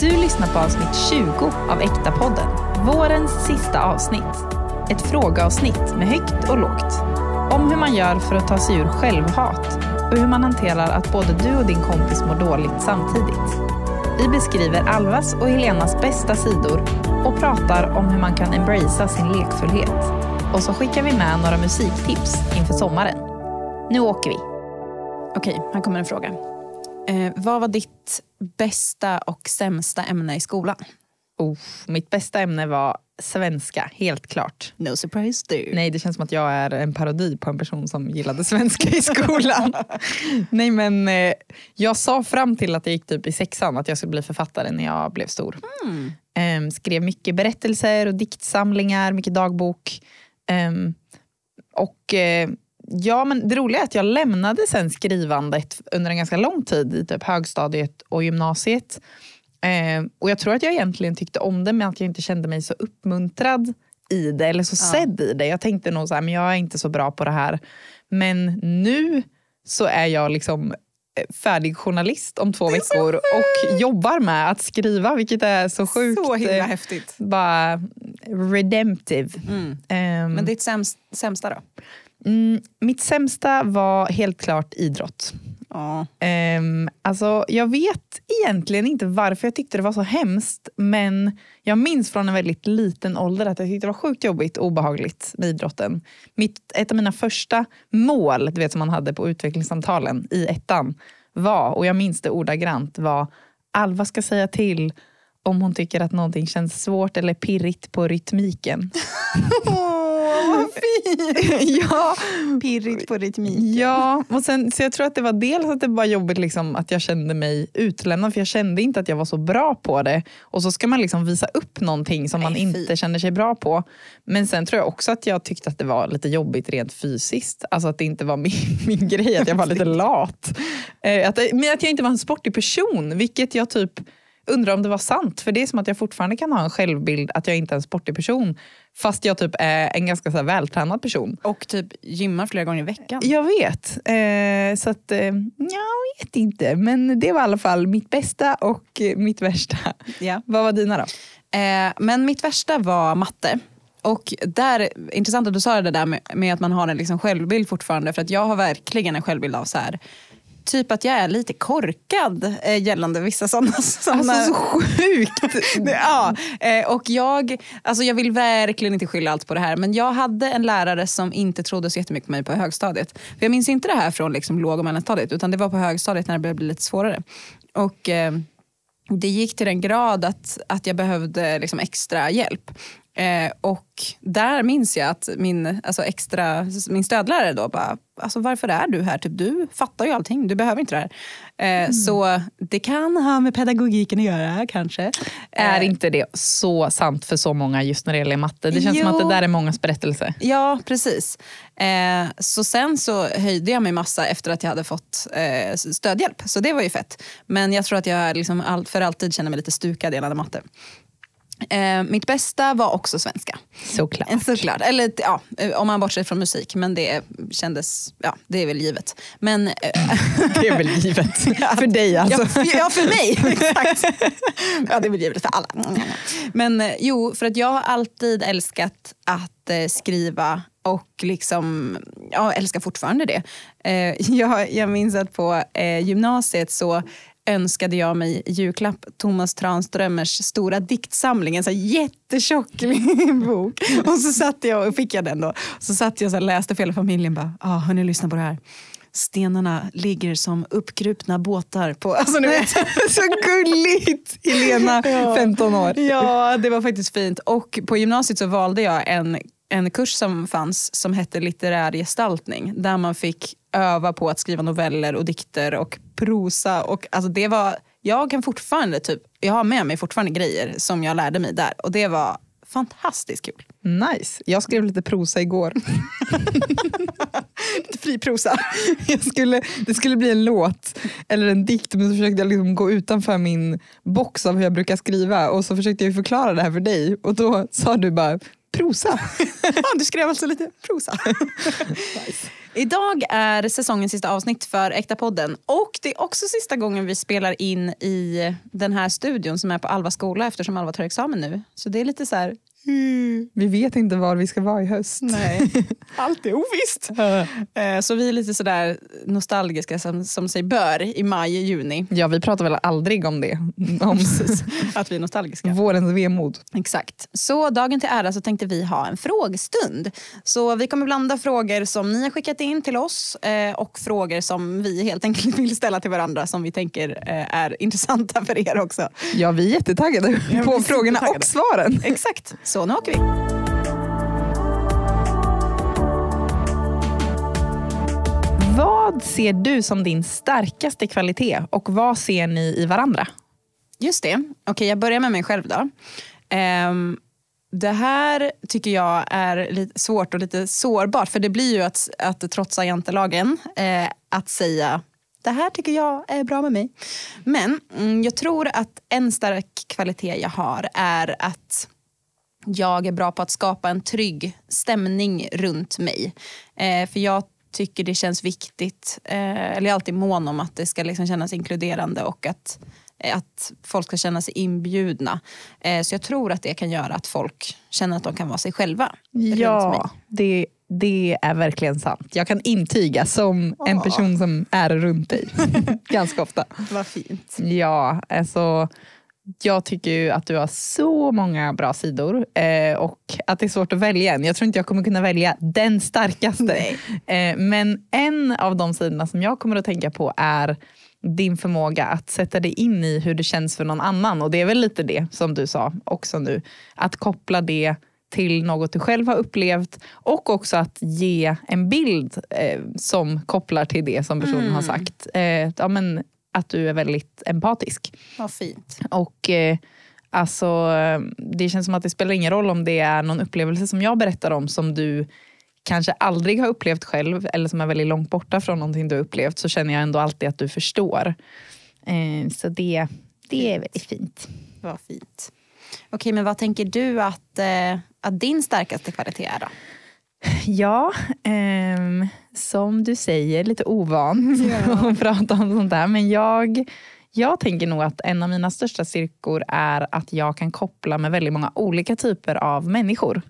Du lyssnar på avsnitt 20 av Äkta-podden. Vårens sista avsnitt. Ett frågeavsnitt med högt och lågt. Om hur man gör för att ta sig ur självhat och hur man hanterar att både du och din kompis mår dåligt samtidigt. Vi beskriver Alvas och Helenas bästa sidor och pratar om hur man kan embracea sin lekfullhet. Och så skickar vi med några musiktips inför sommaren. Nu åker vi. Okej, här kommer en fråga. Eh, vad var ditt bästa och sämsta ämne i skolan? Oh, mitt bästa ämne var svenska, helt klart. No surprise there. Nej, det känns som att jag är en parodi på en person som gillade svenska i skolan. Nej, men eh, jag sa fram till att jag gick typ i sexan att jag skulle bli författare när jag blev stor. Mm. Ehm, skrev mycket berättelser och diktsamlingar, mycket dagbok. Ehm, och eh, ja, men det roliga är att jag lämnade sen skrivandet under en ganska lång tid i typ högstadiet och gymnasiet. Ehm, och jag tror att jag egentligen tyckte om det men att jag inte kände mig så uppmuntrad i det eller så sedd i det. Jag tänkte nog så här, men jag är inte så bra på det här. Men nu så är jag liksom eh, färdig journalist om två veckor och jobbar med att skriva vilket är så sjukt. Så himla eh, häftigt. bara redemptive. Mm. Ehm, Men ditt sämst, sämsta då? Mm, mitt sämsta var helt klart idrott. Ja. Um, alltså, jag vet egentligen inte varför jag tyckte det var så hemskt men jag minns från en väldigt liten ålder att jag tyckte det var sjukt jobbigt och obehagligt med idrotten. Mitt, ett av mina första mål du vet, som man hade på utvecklingssamtalen i ettan var, och jag minns det ordagrant, var Alva ska säga till om hon tycker att någonting känns svårt eller pirrigt på rytmiken. Fint! ja, Pirrigt på rytmik. Ja, och sen, så jag tror att det var dels att det var jobbigt liksom, att jag kände mig utlämnad för jag kände inte att jag var så bra på det. Och så ska man liksom visa upp någonting som man Nej, inte känner sig bra på. Men sen tror jag också att jag tyckte att det var lite jobbigt rent fysiskt. Alltså att det inte var min, min grej, att jag var lite lat. Eh, att, men att jag inte var en sportig person, vilket jag typ undrar om det var sant. För det är som att jag fortfarande kan ha en självbild att jag inte är en sportig person. Fast jag typ är en ganska så vältränad person. Och typ gymmar flera gånger i veckan. Jag vet. Eh, så att, eh, jag vet inte. Men det var i alla fall mitt bästa och mitt värsta. Ja. Vad var dina då? Eh, men mitt värsta var matte. Och där, intressant att du sa det där med, med att man har en liksom självbild fortfarande. För att jag har verkligen en självbild av så här, typ att jag är lite korkad eh, gällande vissa sådana. sådana Alltså så sjukt! Ja, eh, och jag, alltså jag vill verkligen inte skylla allt på det här men jag hade en lärare som inte trodde så jättemycket på mig på högstadiet. För jag minns inte det här från liksom låg och mellanstadiet utan det var på högstadiet när det började bli lite svårare. Och eh, det gick till den grad att, att jag behövde liksom extra hjälp. Eh, och där minns jag att min, alltså extra, min stödlärare då bara, alltså varför är du här? Typ, du fattar ju allting, du behöver inte det här. Eh, Så det kan ha med pedagogiken att göra kanske. Är Eh, inte det så sant för så många just när det gäller matte? Det känns som Jo. att det där är mångas berättelse. Ja, precis. Eh, så sen så höjde jag mig massa efter att jag hade fått eh, stödhjälp. Så det var ju fett. Men jag tror att jag liksom all, för alltid känner mig lite stukad gällande matte. Eh, mitt bästa var också svenska. Såklart. Eh, Såklart. Eller ja, eh, om man bortser från musik. Men det kändes, ja det är väl givet. Men, eh, Det är väl givet. för dig alltså. Ja, ja, för mig. Exakt. Ja, det är väl givet för alla. Men eh, jo, för att jag har alltid älskat att eh, skriva och liksom, ja, älskar fortfarande det. Jag, jag minns att på gymnasiet så önskade jag mig i julklapp Thomas Tranströmers stora diktsamling, en så jättetjock bok. Och så satt jag och fick jag den då. Så satt jag och läste för hela familjen. Bara, ah, hörni, lyssna på det här. Stenarna ligger som uppkrupna båtar på... Alltså, ni vet. så gulligt! Helena, Ja. 15 år. Ja, det var faktiskt fint. Och på gymnasiet så valde jag en, en kurs som fanns som hette litterär gestaltning. Där man fick öva på att skriva noveller och dikter och prosa. Och, alltså, det var, jag kan fortfarande typ, jag har med mig fortfarande grejer som jag lärde mig där. Och det var fantastiskt kul. Nice. Jag skrev lite prosa igår. Lite fri prosa. Jag skulle, det skulle bli en låt eller en dikt men så försökte jag liksom gå utanför min box av hur jag brukar skriva och så försökte jag förklara det här för dig och då sa du bara prosa. Du skrev alltså lite prosa. Idag är säsongens sista avsnitt för Äkta podden och det är också sista gången vi spelar in i den här studion som är på Alva skola eftersom Alva tar examen nu. Så det är lite så här, Vi vet inte var vi ska vara i höst. nej, allt är ovisst. Eh, Så vi är lite sådär nostalgiska som, som sig bör i maj, juni. Ja, vi pratar väl aldrig om det. Om Att vi är nostalgiska. vårens vemod. Exakt. Så dagen till ära så tänkte vi ha en frågestund. Så vi kommer blanda frågor som ni har skickat in till oss eh, och frågor som vi helt enkelt vill ställa till varandra som vi tänker eh, är intressanta för er också. Ja, vi är jättetaggade Ja, på frågorna och svaren. Exakt. Så nu åker vi. Vad ser du som din starkaste kvalitet och vad ser ni i varandra? Just det. Okej, jag börjar med mig själv då. Um, det här tycker jag är lite svårt och lite sårbart för det blir ju att, att trotsa jantelagen. Eh, att säga det här tycker jag är bra med mig. Men mm, jag tror att en stark kvalitet jag har är att jag är bra på att skapa en trygg stämning runt mig. Eh, för jag tycker det känns viktigt, eh, eller jag är alltid mån om att det ska liksom kännas inkluderande och att, eh, att folk ska känna sig inbjudna. Eh, så jag tror att det kan göra att folk känner att de kan vara sig själva. runt mig. Ja, det, det är verkligen sant. Jag kan intyga som en Åh. person som är runt dig ganska ofta. Vad fint. Ja, alltså jag tycker ju att du har så många bra sidor eh, och att det är svårt att välja en. Jag tror inte jag kommer kunna välja den starkaste. Eh, men en av de sidorna som jag kommer att tänka på är din förmåga att sätta dig in i hur det känns för någon annan. Och det är väl lite det som du sa också nu. Att koppla det till något du själv har upplevt och också att ge en bild eh, som kopplar till det som personen har sagt. Eh, ja, men att du är väldigt empatisk. Vad fint. Och eh, alltså, Det känns som att det spelar ingen roll om det är någon upplevelse som jag berättar om som du kanske aldrig har upplevt själv eller som är väldigt långt borta från någonting du har upplevt så känner jag ändå alltid att du förstår. Eh, så det, det är väldigt fint. Vad fint. Okej, men vad tänker du att, eh, att din starkaste kvalitet är då? Ja, ehm, som du säger, lite ovan att prata om sånt där. Men jag, jag tänker nog att en av mina största styrkor är att jag kan koppla med väldigt många olika typer av människor.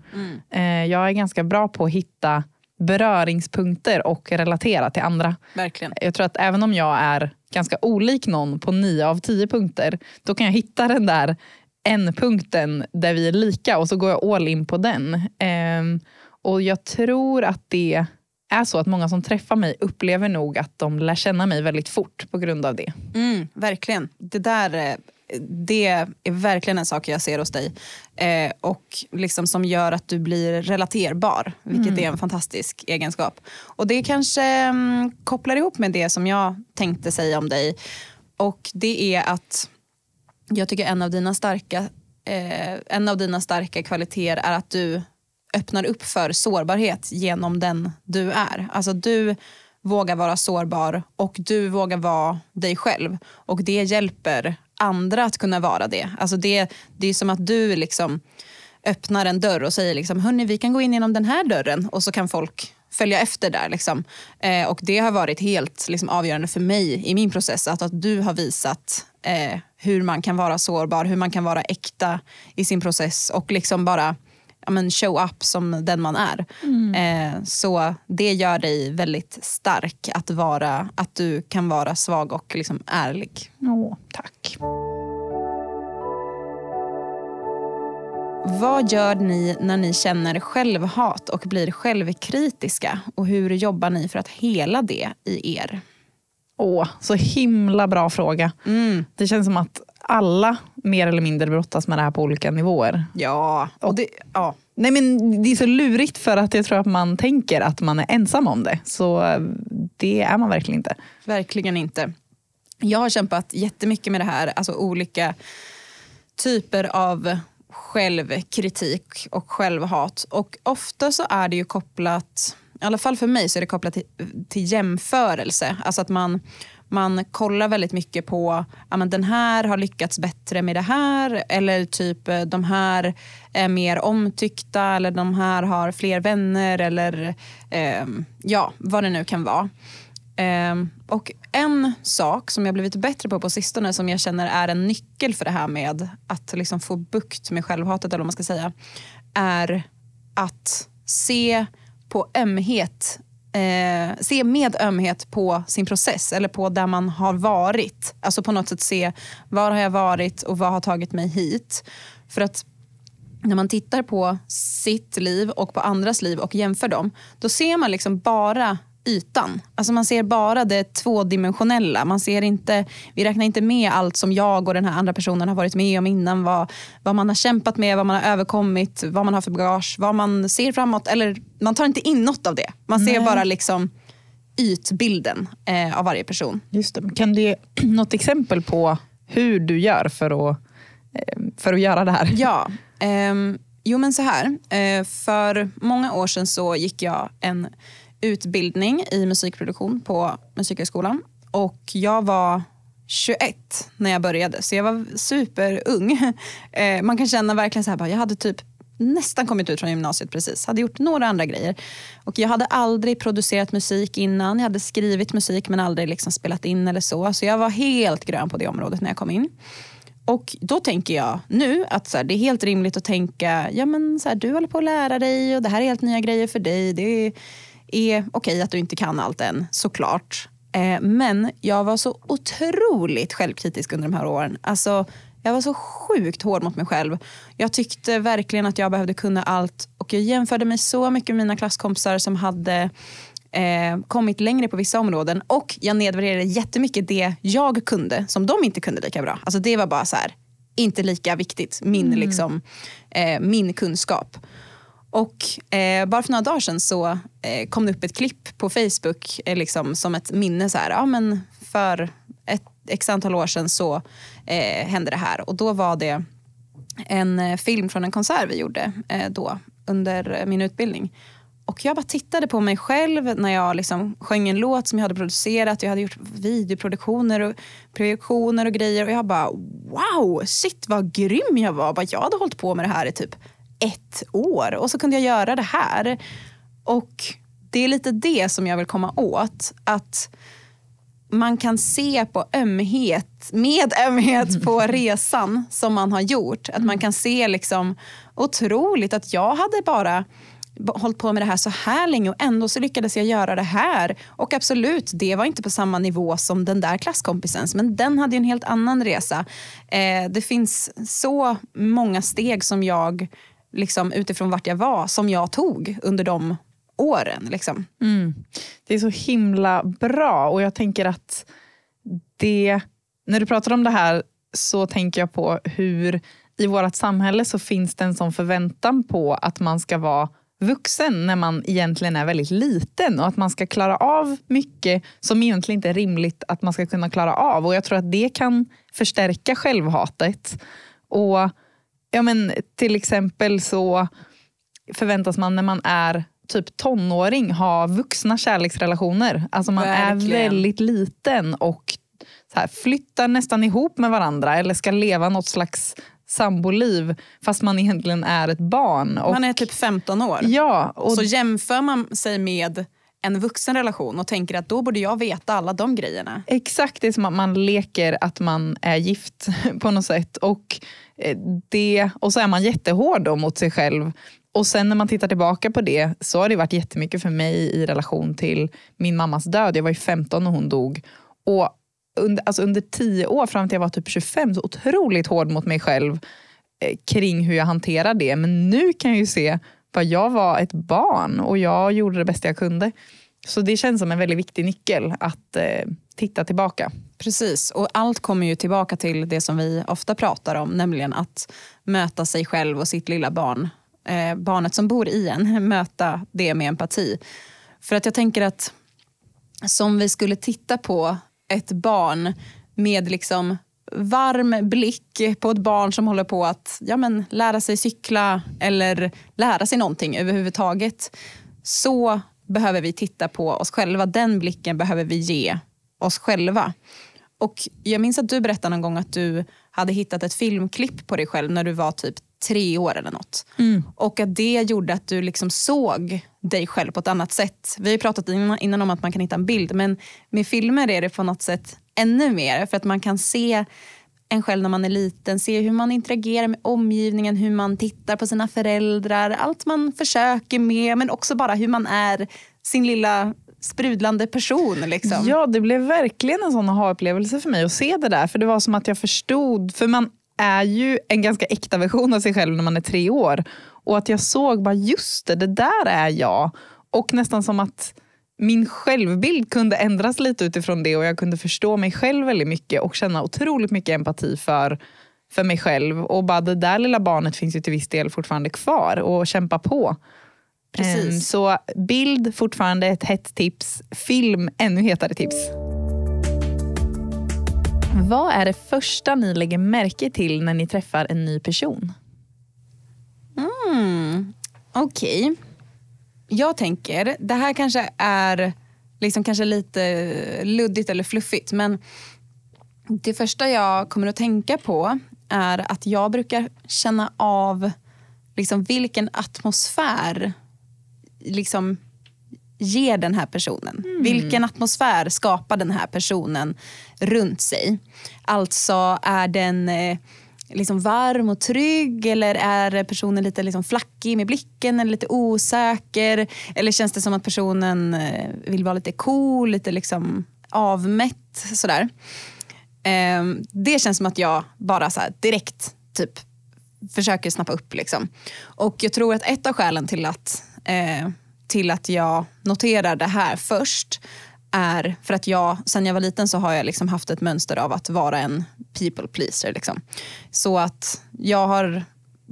Eh, jag är ganska bra på att hitta beröringspunkter och relatera till andra. Verkligen. Jag tror att även om jag är ganska olik någon på nio av tio punkter, då kan jag hitta den där en punkten där vi är lika och så går jag all in på den. Ehm, och jag tror att det är så att många som träffar mig upplever nog att de lär känna mig väldigt fort på grund av det. Mm, verkligen. Det där eh, det är verkligen en sak jag ser hos dig. Eh, och liksom som gör att du blir relaterbar, vilket är en fantastisk egenskap. Och det kanske mm, kopplar ihop med det som jag tänkte säga om dig. Och det är att jag tycker en av dina starka, eh, en av dina starka kvaliteter är att du öppnar upp för sårbarhet genom den du är. Alltså du vågar vara sårbar och du vågar vara dig själv. Och det hjälper andra att kunna vara det. Alltså det, det är som att du liksom öppnar en dörr och säger liksom, hörni vi kan gå in genom den här dörren och så kan folk följa efter där. Liksom. Eh, och det har varit helt liksom, avgörande för mig i min process att, att du har visat eh, hur man kan vara sårbar, hur man kan vara äkta i sin process och liksom bara ja, men show up som den man är. Eh, så det gör dig väldigt stark att, vara, att du kan vara svag och liksom ärlig. Åh, tack. Vad gör ni när ni känner självhat och blir självkritiska? Och hur jobbar ni för att hela det i er? Åh, så himla bra fråga. Mm. Det känns som att alla mer eller mindre brottas med det här på olika nivåer. Ja, och det, ja. Nej men Det är så lurigt för att jag tror att man tänker att man är ensam om det. Så eh, det är man verkligen inte. Verkligen inte. Jag har kämpat jättemycket med det här, alltså olika typer av självkritik och självhat. Och ofta så är det ju kopplat, i alla fall för mig så är det kopplat till, till jämförelse. Alltså att man, man kollar väldigt mycket på, ja men den här har lyckats bättre med det här eller typ eh, de här är mer omtyckta eller de här har fler vänner eller eh, ja, vad det nu kan vara. Eh, och en sak som jag blivit bättre på på sistone som jag känner är en nyckel för det här med att liksom få bukt med självhatet eller vad man ska säga är att se på ömhet eh, se med ömhet på sin process eller på där man har varit. Alltså på något sätt se var har jag varit och vad har tagit mig hit. För att när man tittar på sitt liv och på andras liv och jämför dem, då ser man liksom bara ytan. Alltså man ser bara det tvådimensionella. Man ser inte, vi räknar inte med allt som jag och den här andra personen har varit med om innan. Vad, vad man har kämpat med, vad man har överkommit, vad man har för bagage, vad man ser framåt. Eller man tar inte in något av det. Man ser Nej. bara liksom ytbilden eh, av varje person. Just det. Kan du ge något exempel på hur du gör för att, eh, för att göra det här? Ja. Eh, jo men så här. Eh, för många år sedan så gick jag en utbildning i musikproduktion på Musikhögskolan. Och jag var 21 när jag började, så jag var superung. Eh, man kan känna verkligen så här, jag hade typ nästan kommit ut från gymnasiet precis. Hade gjort några andra grejer. Och jag hade aldrig producerat musik innan. Jag hade skrivit musik men aldrig liksom spelat in eller så. Så jag var helt grön på det området när jag kom in. Och då tänker jag nu att så här, det är helt rimligt att tänka, ja men så här, du håller på att lära dig och det här är helt nya grejer för dig. Det är är okej att du inte kan allt än, såklart. Eh, men jag var så otroligt självkritisk under de här åren. Alltså, jag var så sjukt hård mot mig själv. Jag tyckte verkligen att jag behövde kunna allt och jag jämförde mig så mycket med mina klasskompisar som hade eh, kommit längre på vissa områden och jag nedvärderade jättemycket det jag kunde som de inte kunde lika bra. Alltså det var bara så här, inte lika viktigt, min, mm. liksom, eh, min kunskap. Och eh, bara för några dagar sedan så eh, kom det upp ett klipp på Facebook eh, liksom, som ett minne. Så här, ja, men för ett x antal år sedan så eh, hände det här. Och då var det en eh, film från en konsert vi gjorde eh, då under min utbildning. Och jag bara tittade på mig själv när jag liksom sjöng en låt som jag hade producerat. Jag hade gjort videoproduktioner och projektioner och grejer. Och jag bara wow, shit vad grym jag var. Bara, jag hade hållit på med det här i typ ett år och så kunde jag göra det här. Och det är lite det som jag vill komma åt. Att man kan se på ömhet, med ömhet på resan som man har gjort. Att man kan se liksom otroligt att jag hade bara hållit på med det här så här länge och ändå så lyckades jag göra det här. Och absolut, det var inte på samma nivå som den där klasskompisens men den hade en helt annan resa. Eh, det finns så många steg som jag liksom, utifrån vart jag var som jag tog under de åren. Liksom. Mm. Det är så himla bra och jag tänker att det, när du pratar om det här så tänker jag på hur i vårt samhälle så finns det en sån förväntan på att man ska vara vuxen när man egentligen är väldigt liten och att man ska klara av mycket som egentligen inte är rimligt att man ska kunna klara av. Och Jag tror att det kan förstärka självhatet. Och ja, men, till exempel så förväntas man när man är typ tonåring ha vuxna kärleksrelationer. Alltså man Verkligen. är väldigt liten och så här, flyttar nästan ihop med varandra eller ska leva något slags samboliv fast man egentligen är ett barn. Och, man är typ 15 år. Ja, och så jämför man sig med en vuxen relation och tänker att då borde jag veta alla de grejerna. Exakt, det är som att man leker att man är gift på något sätt. Och, eh, det, och så är man jättehård då mot sig själv. Och sen när man tittar tillbaka på det så har det varit jättemycket för mig i relation till min mammas död. Jag var ju 15 när hon dog. Och under, alltså under tio år fram till jag var typ 25 så otroligt hård mot mig själv eh, kring hur jag hanterar det. Men nu kan jag ju se bara jag var ett barn och jag gjorde det bästa jag kunde. Så det känns som en väldigt viktig nyckel att eh, titta tillbaka. Precis, och allt kommer ju tillbaka till det som vi ofta pratar om, nämligen att möta sig själv och sitt lilla barn. Eh, barnet som bor i en, möta det med empati. För att jag tänker att som vi skulle titta på ett barn med liksom varm blick på ett barn som håller på att ja, men, lära sig cykla eller lära sig någonting överhuvudtaget. Så behöver vi titta på oss själva. Den blicken behöver vi ge oss själva. Och jag minns att du berättade någon gång att du hade hittat ett filmklipp på dig själv när du var typ tre år eller något. Mm. Och att det gjorde att du liksom såg dig själv på ett annat sätt. Vi har pratat innan, innan om att man kan hitta en bild men med filmer är det på något sätt ännu mer för att man kan se en själv när man är liten, se hur man interagerar med omgivningen, hur man tittar på sina föräldrar, allt man försöker med men också bara hur man är sin lilla sprudlande person. Liksom. Ja, det blev verkligen en sån aha-upplevelse för mig att se det där. För det var som att jag förstod, för man är ju en ganska äkta version av sig själv när man är tre år. Och att jag såg bara, just det, det där är jag. Och nästan som att min självbild kunde ändras lite utifrån det och jag kunde förstå mig själv väldigt mycket och känna otroligt mycket empati för, för mig själv. Och bara det där lilla barnet finns ju till viss del fortfarande kvar och kämpa på. Precis. Ehm, Så bild fortfarande ett hett tips. Film ännu hetare tips. Vad är det första ni lägger märke till när ni träffar en ny person? Mm, Okej. Jag tänker, det här kanske är liksom kanske lite luddigt eller fluffigt men det första jag kommer att tänka på är att jag brukar känna av liksom vilken atmosfär liksom ger den här personen. Vilken atmosfär skapar den här personen runt sig? Alltså är den eh, liksom varm och trygg eller är personen lite liksom flackig med blicken eller lite osäker? Eller känns det som att personen eh, vill vara lite cool, lite liksom avmätt sådär? Ehm, det känns som att jag bara så här direkt typ försöker snappa upp. Liksom. Och jag tror att ett av skälen till att, eh, till att jag noterar det här först är för att jag, sen jag var liten så har jag liksom haft ett mönster av att vara en people pleaser. Liksom. Så att jag har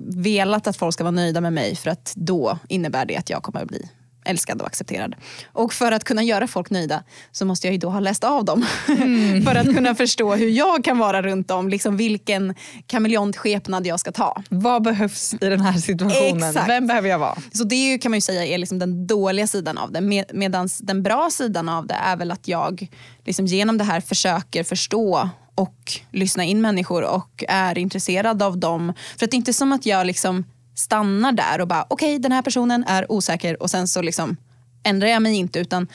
velat att folk ska vara nöjda med mig för att då innebär det att jag kommer att bli älskad och accepterad. Och för att kunna göra folk nöjda så måste jag ju då ha läst av dem. för att kunna förstå hur jag kan vara runt dem, liksom vilken kameleontskepnad jag ska ta. Vad behövs i den här situationen? Exakt. Vem behöver jag vara? Så det är ju, kan man ju säga är liksom den dåliga sidan av det. Med, Medan den bra sidan av det är väl att jag liksom genom det här försöker förstå och lyssna in människor och är intresserad av dem. För att det är inte som att jag liksom stannar där och bara okej den här personen är osäker och sen så liksom ändrar jag mig inte utan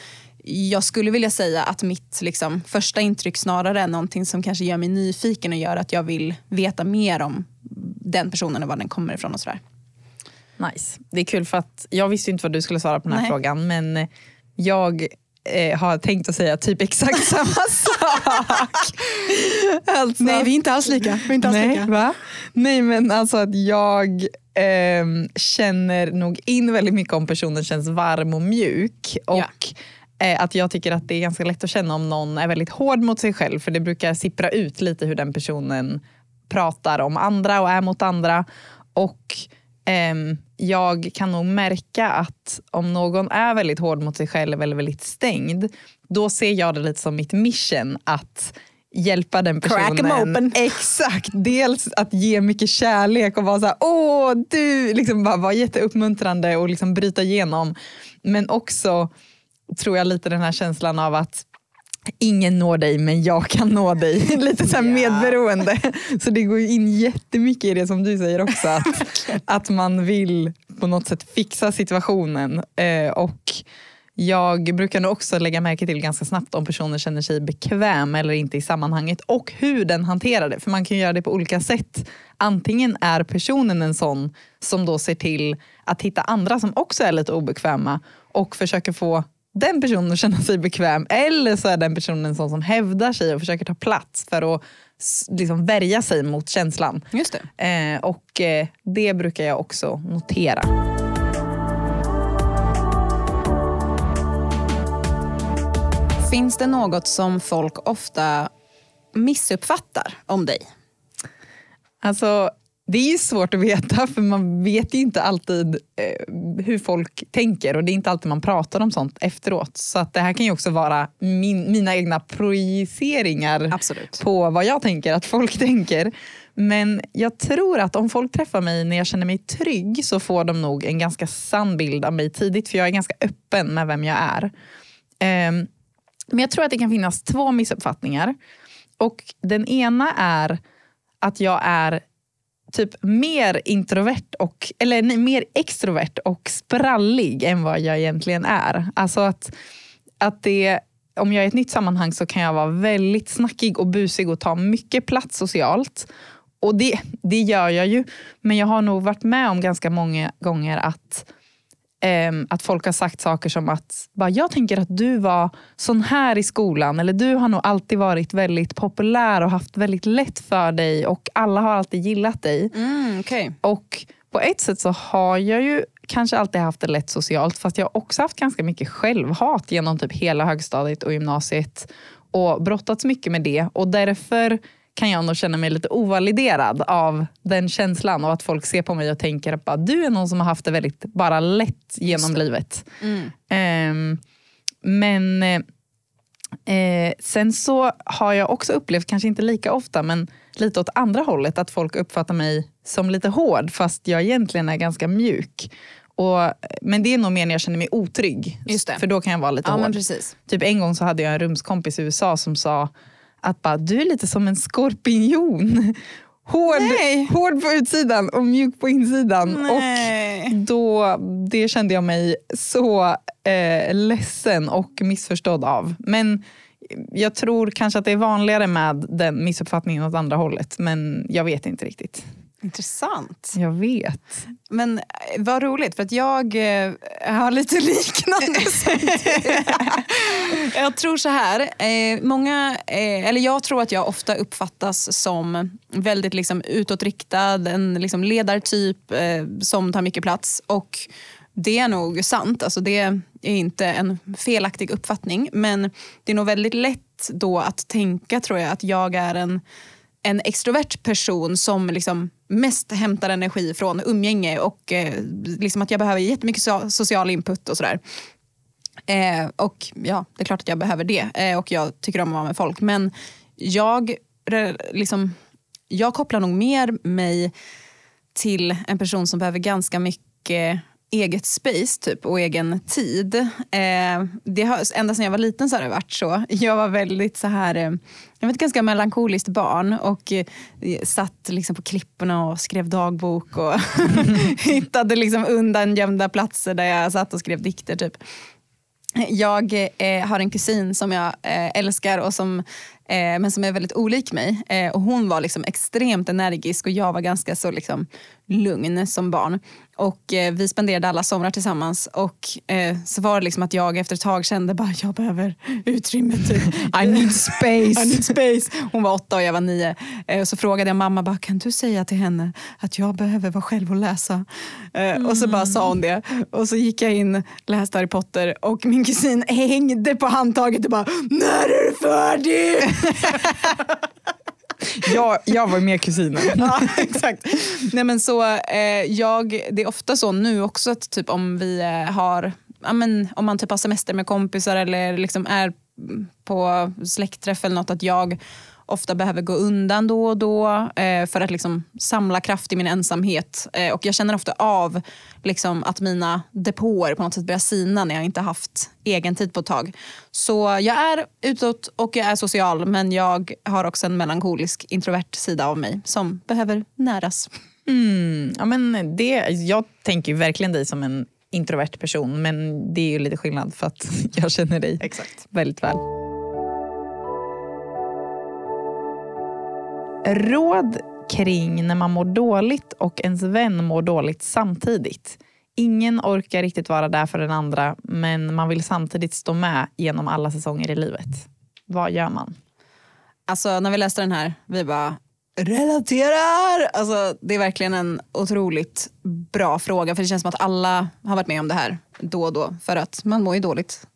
jag skulle vilja säga att mitt liksom, första intryck snarare är någonting som kanske gör mig nyfiken och gör att jag vill veta mer om den personen och var den kommer ifrån och sådär. Nice. Det är kul för att jag visste inte vad du skulle svara på den här Nej. frågan men jag eh, har tänkt att säga typ exakt samma sak. alltså, vi är inte alls lika. Vi inte alls Nej, lika. va? Nej men alltså att jag ehm, känner nog in väldigt mycket om personen känns varm och mjuk. Och Ja. eh, att jag tycker att det är ganska lätt att känna om någon är väldigt hård mot sig själv för det brukar sippra ut lite hur den personen pratar om andra och är mot andra. Och ehm, jag kan nog märka att om någon är väldigt hård mot sig själv eller väldigt stängd, då ser jag det lite som mitt mission att hjälpa den Crack personen. open. Exakt, dels att ge mycket kärlek och vara så här, åh du, liksom bara vara jätteuppmuntrande och liksom bryta igenom. Men också tror jag lite den här känslan av att ingen når dig men jag kan nå dig. Lite så här medberoende. Så det går in jättemycket i det som du säger också. Att, att man vill på något sätt fixa situationen. Eh, och jag brukar nog också lägga märke till ganska snabbt om personen känner sig bekväm eller inte i sammanhanget och hur den hanterar det. För man kan göra det på olika sätt. Antingen är personen en sån som då ser till att hitta andra som också är lite obekväma och försöker få den personen att känna sig bekväm. Eller så är den personen en sån som hävdar sig och försöker ta plats för att liksom värja sig mot känslan. Just det. Eh, och eh, det brukar jag också notera. Finns det något som folk ofta missuppfattar om dig? Alltså, det är ju svårt att veta för man vet ju inte alltid eh, hur folk tänker och det är inte alltid man pratar om sånt efteråt. Så att det här kan ju också vara min, mina egna projiceringar Absolut. på vad jag tänker att folk tänker. Men jag tror att om folk träffar mig när jag känner mig trygg så får de nog en ganska sann bild av mig tidigt för jag är ganska öppen med vem jag är. Ehm, men jag tror att det kan finnas två missuppfattningar. Och den ena är att jag är typ mer introvert och, eller nej, mer extrovert och sprallig än vad jag egentligen är. Alltså att, att det, om jag är i ett nytt sammanhang så kan jag vara väldigt snackig och busig och ta mycket plats socialt. Och det, det gör jag ju. Men jag har nog varit med om ganska många gånger att att folk har sagt saker som att bara, jag tänker att du var sån här i skolan eller du har nog alltid varit väldigt populär och haft väldigt lätt för dig och alla har alltid gillat dig. Mm, okay. Och på ett sätt så har jag ju kanske alltid haft det lätt socialt fast jag har också haft ganska mycket självhat genom typ hela högstadiet och gymnasiet och brottats mycket med det och därför kan jag nog känna mig lite ovaliderad av den känslan och att folk ser på mig och tänker att du är någon som har haft det väldigt bara lätt genom livet. Mm. Um, men eh, sen så har jag också upplevt, kanske inte lika ofta, men lite åt andra hållet, att folk uppfattar mig som lite hård fast jag egentligen är ganska mjuk. Och, men det är nog mer när jag känner mig otrygg. För då kan jag vara lite ja, hård. Typ en gång så hade jag en rumskompis i USA som sa att bara, du är lite som en skorpion. Hård, hård på utsidan och mjuk på insidan. Nej. Och då, Det kände jag mig så eh, ledsen och missförstådd av. Men jag tror kanske att det är vanligare med den missuppfattningen åt andra hållet. Men jag vet inte riktigt. Intressant. Jag vet. Men eh, vad roligt, för att jag eh, har lite liknande. jag tror så här, eh, många, eh, eller jag tror att jag ofta uppfattas som väldigt liksom, utåtriktad, en liksom, ledartyp eh, som tar mycket plats. Och det är nog sant, alltså det är inte en felaktig uppfattning. Men det är nog väldigt lätt då att tänka tror jag att jag är en en extrovert person som liksom mest hämtar energi från umgänge och eh, liksom att jag behöver jättemycket so social input och sådär. Eh, och ja, det är klart att jag behöver det eh, och jag tycker om att vara med folk. Men jag, liksom, jag kopplar nog mer mig till en person som behöver ganska mycket eget space typ, och egen tid. Eh, det har, ända sedan jag var liten så har det varit så. Jag var väldigt så här, eh, jag var ett ganska melankoliskt barn och eh, satt liksom på klipporna och skrev dagbok och hittade liksom undangömda platser där jag satt och skrev dikter. Typ. Jag eh, har en kusin som jag eh, älskar och som, eh, men som är väldigt olik mig. Eh, och hon var liksom extremt energisk och jag var ganska så liksom, lugn som barn. Och eh, Vi spenderade alla somrar tillsammans och eh, så var det liksom att jag efter ett tag kände bara jag behöver utrymme. Typ. I need space. I need space. Hon var åtta och jag var nio. Eh, och så frågade jag mamma, bara, kan du säga till henne att jag behöver vara själv och läsa? Mm. Och så bara sa hon det. Och så gick jag in, läste Harry Potter och min kusin hängde på handtaget och bara, när är du färdig? jag, jag var med kusinen. ja, exakt. Nej, men så, eh, jag, det är ofta så nu också att typ, om vi eh, har ja, men, om man typ har semester med kompisar eller liksom är på släktträff eller något att jag ofta behöver gå undan då och då eh, för att liksom samla kraft i min ensamhet. Eh, och Jag känner ofta av liksom, att mina depåer på något sätt börjar sina när jag inte haft egen tid på ett tag. Så jag är utåt och jag är social men jag har också en melankolisk introvert sida av mig som behöver näras. Mm, ja, men det, jag tänker verkligen dig som en introvert person men det är ju lite skillnad för att jag känner dig Exakt. väldigt väl. Råd kring när man mår dåligt och ens vän mår dåligt samtidigt. Ingen orkar riktigt vara där för den andra men man vill samtidigt stå med genom alla säsonger i livet. Vad gör man? Alltså när vi läste den här, vi bara relaterar! Alltså, det är verkligen en otroligt bra fråga för det känns som att alla har varit med om det här då och då för att man mår ju dåligt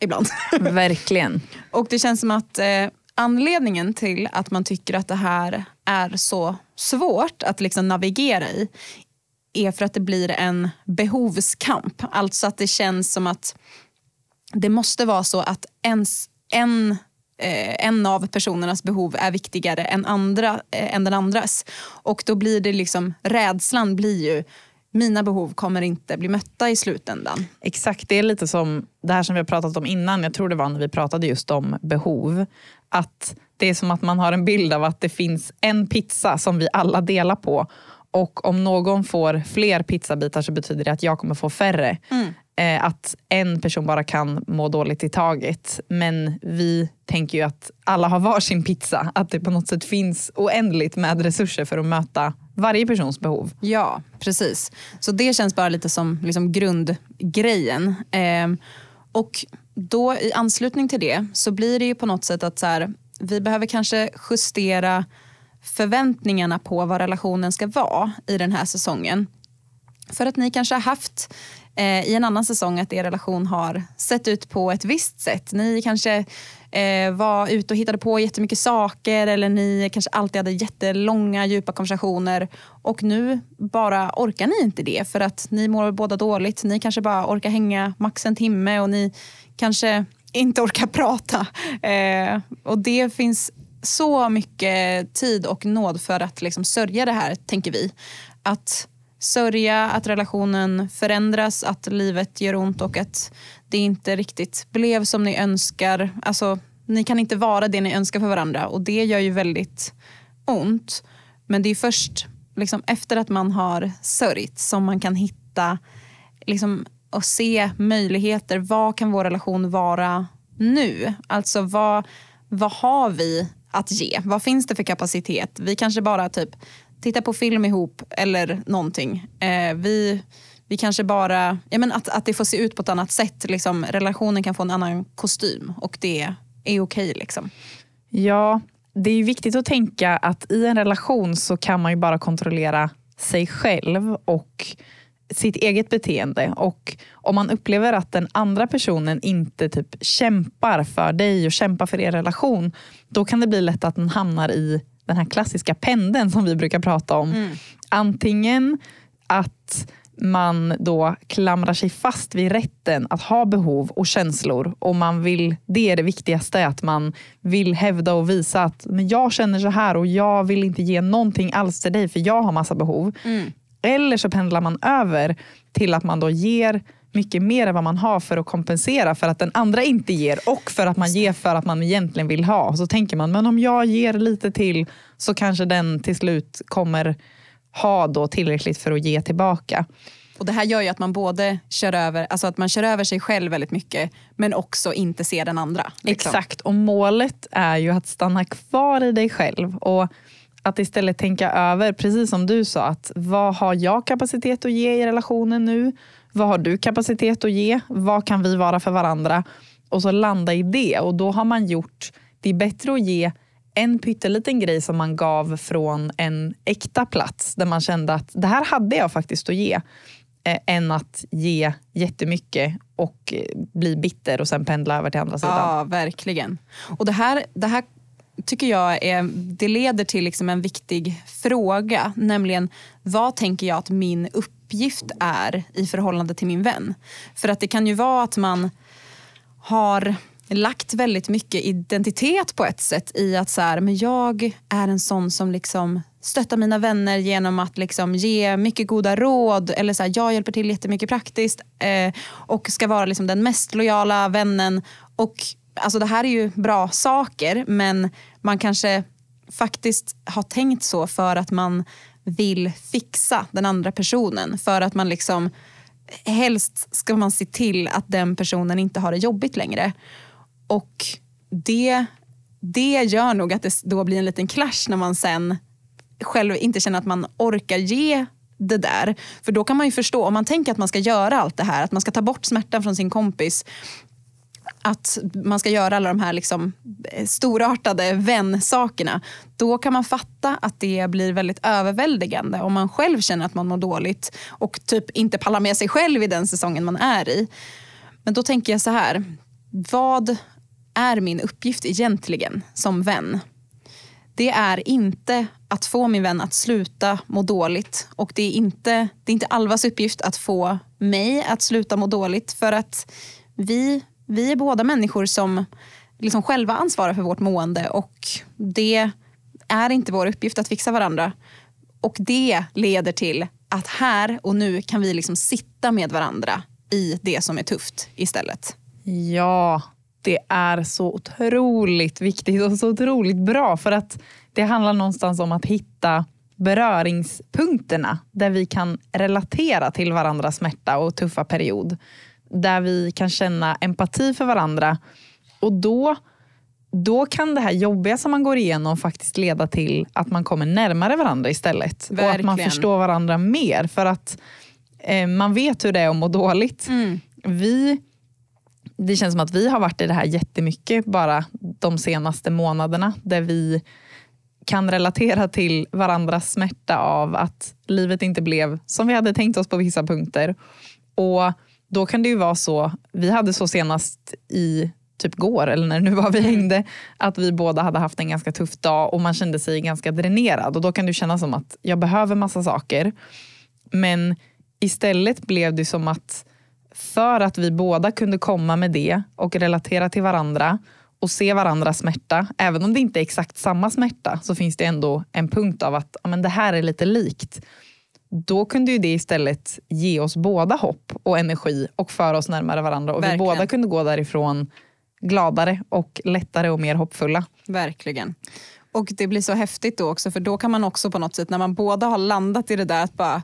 ibland. Verkligen. och det känns som att eh, anledningen till att man tycker att det här är så svårt att liksom navigera i är för att det blir en behovskamp. Alltså att det känns som att det måste vara så att ens, en, eh, en av personernas behov är viktigare än, andra, eh, än den andras. Och då blir det liksom, rädslan blir ju mina behov kommer inte bli mötta i slutändan. Exakt, det är lite som det här som vi har pratat om innan. Jag tror det var när vi pratade just om behov. Att det är som att man har en bild av att det finns en pizza som vi alla delar på. Och om någon får fler pizzabitar så betyder det att jag kommer få färre. Mm. Eh, att en person bara kan må dåligt i taget. Men vi tänker ju att alla har varsin pizza. Att det på något sätt finns oändligt med resurser för att möta varje persons behov. Ja, precis. Så det känns bara lite som liksom grundgrejen. Eh, och då i anslutning till det så blir det ju på något sätt att så här, vi behöver kanske justera förväntningarna på vad relationen ska vara i den här säsongen. För att ni kanske har haft eh, i en annan säsong att er relation har sett ut på ett visst sätt. Ni kanske eh, var ute och hittade på jättemycket saker eller ni kanske alltid hade jättelånga djupa konversationer och nu bara orkar ni inte det för att ni mår båda dåligt. Ni kanske bara orkar hänga max en timme och ni kanske inte orkar prata. Eh, och det finns så mycket tid och nåd för att liksom sörja det här, tänker vi. Att sörja att relationen förändras, att livet gör ont och att det inte riktigt blev som ni önskar. Alltså, ni kan inte vara det ni önskar för varandra och det gör ju väldigt ont. Men det är först liksom, efter att man har sörjt som man kan hitta liksom, och se möjligheter. Vad kan vår relation vara nu? Alltså vad, vad har vi att ge? Vad finns det för kapacitet? Vi kanske bara typ tittar på film ihop eller någonting. Eh, vi, vi kanske bara, ja men att, att det får se ut på ett annat sätt. Liksom, relationen kan få en annan kostym och det är okej. Okay, liksom. Ja, det är viktigt att tänka att i en relation så kan man ju bara kontrollera sig själv och sitt eget beteende. Och om man upplever att den andra personen inte typ kämpar för dig och kämpar för er relation, då kan det bli lätt att den hamnar i den här klassiska pendeln som vi brukar prata om. Mm. Antingen att man då klamrar sig fast vid rätten att ha behov och känslor. Och man vill, det är det viktigaste, att man vill hävda och visa att men jag känner så här och jag vill inte ge någonting alls till dig för jag har massa behov. Mm. Eller så pendlar man över till att man då ger mycket mer än vad man har för att kompensera för att den andra inte ger och för att man ger för att man egentligen vill ha. Så tänker man, men om jag ger lite till så kanske den till slut kommer ha då tillräckligt för att ge tillbaka. Och Det här gör ju att man både kör över, alltså att man kör över sig själv väldigt mycket men också inte ser den andra. Liksom. Exakt, och målet är ju att stanna kvar i dig själv. Och att istället tänka över, precis som du sa, att vad har jag kapacitet att ge i relationen nu? Vad har du kapacitet att ge? Vad kan vi vara för varandra? Och så landa i det. Och då har man gjort, det är bättre att ge en pytteliten grej som man gav från en äkta plats där man kände att det här hade jag faktiskt att ge. Eh, än att ge jättemycket och eh, bli bitter och sen pendla över till andra sidan. Ja, verkligen. Och det här, det här tycker jag är, det leder till liksom en viktig fråga. Nämligen vad tänker jag att min uppgift är i förhållande till min vän? För att det kan ju vara att man har lagt väldigt mycket identitet på ett sätt i att så här, men jag är en sån som liksom stöttar mina vänner genom att liksom ge mycket goda råd. Eller så här, jag hjälper till jättemycket praktiskt eh, och ska vara liksom den mest lojala vännen. Och alltså det här är ju bra saker men man kanske faktiskt har tänkt så för att man vill fixa den andra personen. För att man liksom helst ska man se till att den personen inte har det jobbigt längre. Och det, det gör nog att det då blir en liten clash när man sen själv inte känner att man orkar ge det där. För då kan man ju förstå, om man tänker att man ska göra allt det här, att man ska ta bort smärtan från sin kompis att man ska göra alla de här liksom eh, storartade vänsakerna, då kan man fatta att det blir väldigt överväldigande om man själv känner att man mår dåligt och typ inte pallar med sig själv i den säsongen man är i. Men då tänker jag så här, vad är min uppgift egentligen som vän? Det är inte att få min vän att sluta må dåligt och det är inte, det är inte Alvas uppgift att få mig att sluta må dåligt för att vi vi är båda människor som liksom själva ansvarar för vårt mående och det är inte vår uppgift att fixa varandra. Och det leder till att här och nu kan vi liksom sitta med varandra i det som är tufft istället. Ja, det är så otroligt viktigt och så otroligt bra för att det handlar någonstans om att hitta beröringspunkterna där vi kan relatera till varandras smärta och tuffa period. Där vi kan känna empati för varandra och då, då kan det här jobbiga som man går igenom faktiskt leda till att man kommer närmare varandra istället. Verkligen. Och att man förstår varandra mer för att eh, man vet hur det är att må dåligt. Mm. Vi det känns som att vi har varit i det här jättemycket bara de senaste månaderna där vi kan relatera till varandras smärta av att livet inte blev som vi hade tänkt oss på vissa punkter. Och då kan det ju vara så, vi hade så senast i typ går eller när det nu var vi hängde, att vi båda hade haft en ganska tuff dag och man kände sig ganska dränerad och då kan det kännas som att jag behöver massa saker. Men istället blev det som att för att vi båda kunde komma med det och relatera till varandra och se varandras smärta, även om det inte är exakt samma smärta så finns det ändå en punkt av att ja, men det här är lite likt. Då kunde ju det istället ge oss båda hopp och energi och föra oss närmare varandra och Verkligen. vi båda kunde gå därifrån gladare och lättare och mer hoppfulla. Verkligen. Och det blir så häftigt då också för då kan man också på något sätt när man båda har landat i det där att bara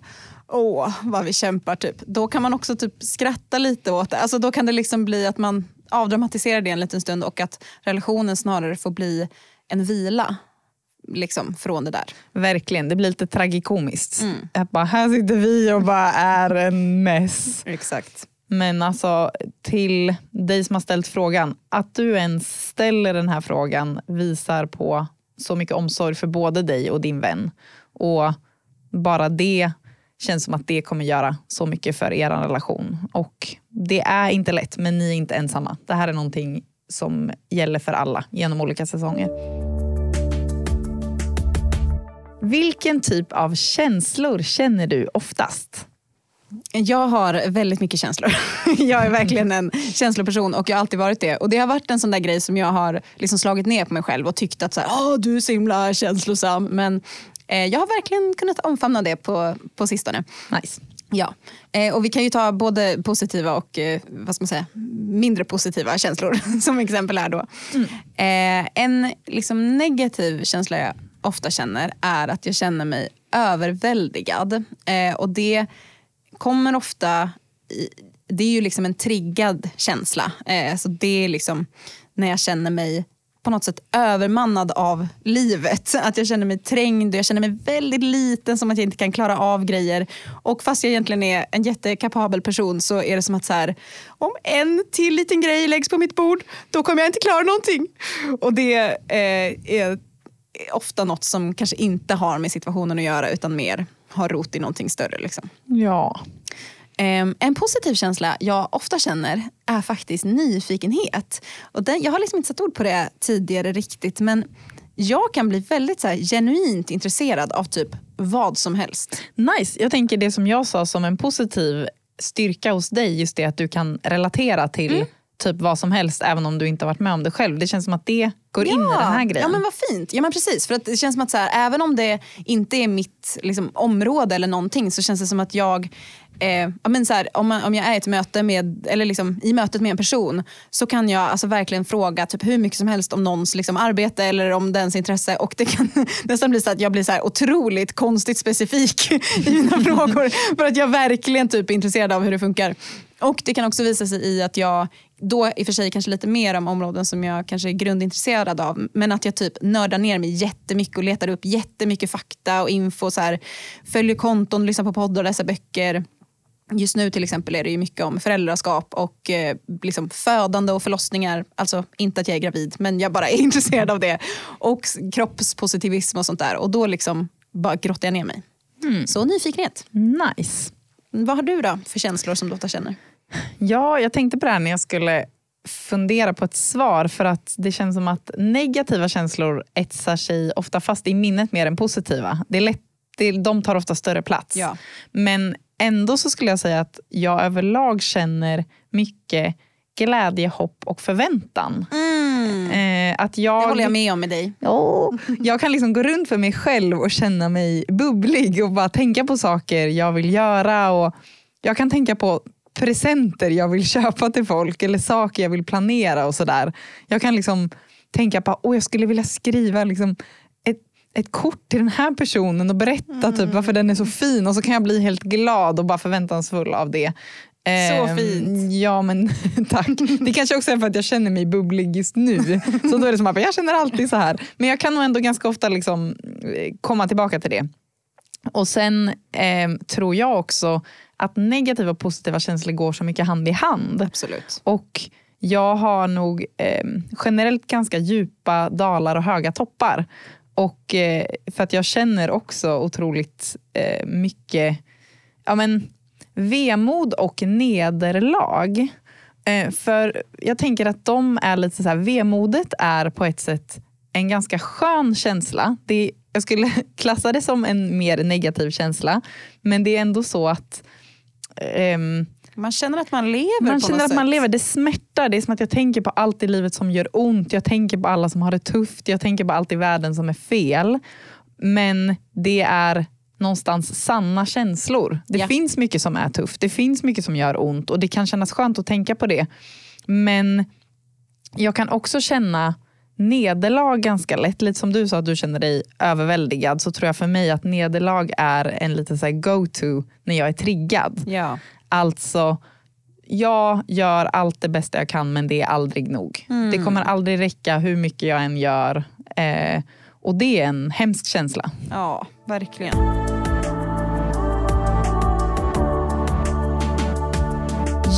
åh vad vi kämpar typ. Då kan man också typ skratta lite åt det. Alltså då kan det liksom bli att man avdramatiserar det en liten stund och att relationen snarare får bli en vila liksom från det där. Verkligen, det blir lite tragikomiskt. Mm. Att bara, här sitter vi och bara är en mess. Exakt. Men alltså till dig som har ställt frågan, att du ens ställer den här frågan visar på så mycket omsorg för både dig och din vän. Och bara det känns som att det kommer göra så mycket för er relation. Och det är inte lätt, men ni är inte ensamma. Det här är någonting som gäller för alla genom olika säsonger. Vilken typ av känslor känner du oftast? Jag har väldigt mycket känslor. Jag är verkligen en känsloperson och jag har alltid varit det. Och Det har varit en sån där grej som jag har liksom slagit ner på mig själv och tyckt att så här, du är så himla känslosam. Men eh, jag har verkligen kunnat omfamna det på, på sistone. Nice. Ja, eh, och vi kan ju ta både positiva och eh, vad ska man säga, mindre positiva känslor som exempel här då. Eh, en liksom negativ känsla jag ofta känner är att jag känner mig överväldigad. Eh, och det kommer ofta, i, det är ju liksom en triggad känsla. Eh, så det är liksom när jag känner mig på något sätt övermannad av livet. Att jag känner mig trängd och jag känner mig väldigt liten som att jag inte kan klara av grejer. Och fast jag egentligen är en jättekapabel person så är det som att så här, om en till liten grej läggs på mitt bord då kommer jag inte klara någonting. Och det eh, är ofta något som kanske inte har med situationen att göra utan mer har rot i någonting större. Liksom. Ja. Um, en positiv känsla jag ofta känner är faktiskt nyfikenhet. Och den, jag har liksom inte satt ord på det tidigare riktigt men jag kan bli väldigt så här, genuint intresserad av typ vad som helst. Nice. Jag tänker det som jag sa som en positiv styrka hos dig, just det att du kan relatera till typ vad som helst även om du inte har varit med om det själv. Det känns som att det går in i den här grejen. Ja men vad fint. Ja men precis. För att det känns som att så här, även om det inte är mitt liksom, område eller någonting så känns det som att jag Eh, ja, men så här, om, man, om jag är ett möte med, eller liksom, i mötet med en person så kan jag alltså verkligen fråga typ, hur mycket som helst om någons liksom, arbete eller om dens intresse och det kan nästan bli så att jag blir så här otroligt konstigt specifik i mina frågor för att jag verkligen typ är intresserad av hur det funkar. Och det kan också visa sig i att jag då i och för sig kanske lite mer om områden som jag kanske är grundintresserad av. Men att jag typ nördar ner mig jättemycket och letar upp jättemycket fakta och info. Så här, följer konton, lyssnar på poddar, läser böcker. Just nu till exempel är det ju mycket om föräldraskap och eh, liksom födande och förlossningar. Alltså inte att jag är gravid men jag bara är intresserad av det. Och kroppspositivism och sånt där. Och då liksom bara grottar jag ner mig. Så nyfikenhet. Nice. Vad har du då för känslor som du ofta känner? Ja, jag tänkte på det här när jag skulle fundera på ett svar för att det känns som att negativa känslor etsar sig ofta fast i minnet mer än positiva. Det är lätt, det, de tar ofta större plats. Ja. Men ändå så skulle jag säga att jag överlag känner mycket glädje, hopp och förväntan. Mm. Eh, att jag, Det håller jag med om med dig. Oh, jag kan liksom gå runt för mig själv och känna mig bubblig och bara tänka på saker jag vill göra. Och jag kan tänka på presenter jag vill köpa till folk eller saker jag vill planera och sådär. Jag kan liksom tänka på att jag skulle vilja skriva liksom ett, ett kort till den här personen och berätta typ, varför den är så fin och så kan jag bli helt glad och bara förväntansfull av det. Så Ehm, fint. Ja men tack. Det kanske också är för att jag känner mig bubblig just nu. Så då är det som att jag känner alltid så här. Men jag kan nog ändå ganska ofta liksom eh, komma tillbaka till det. Och sen ehm, tror jag också att negativa och positiva känslor går så mycket hand i hand. Absolut. Och jag har nog ehm, generellt ganska djupa dalar och höga toppar. Och eh, för att jag känner också otroligt eh, mycket ja, men, vemod och nederlag. Eh, för jag tänker att de är lite så här, vemodet är på ett sätt en ganska skön känsla. Det är, jag skulle klassa det som en mer negativ känsla. Men det är ändå så att ehm, Man känner att man lever man känner att man sätt. lever. Det smärtar. Det är som att jag tänker på allt i livet som gör ont. Jag tänker på alla som har det tufft. Jag tänker på allt i världen som är fel. Men det är någonstans sanna känslor. Det Ja. finns mycket som är tufft. Det finns mycket som gör ont och det kan kännas skönt att tänka på det. Men jag kan också känna nederlag ganska lätt. Lite som du sa att du känner dig överväldigad så tror jag för mig att nederlag är en lite så här go-to när jag är triggad. Ja. Alltså, jag gör allt det bästa jag kan men det är aldrig nog. Det kommer aldrig räcka hur mycket jag än gör. Eh, och det är en hemsk känsla. ja, verkligen.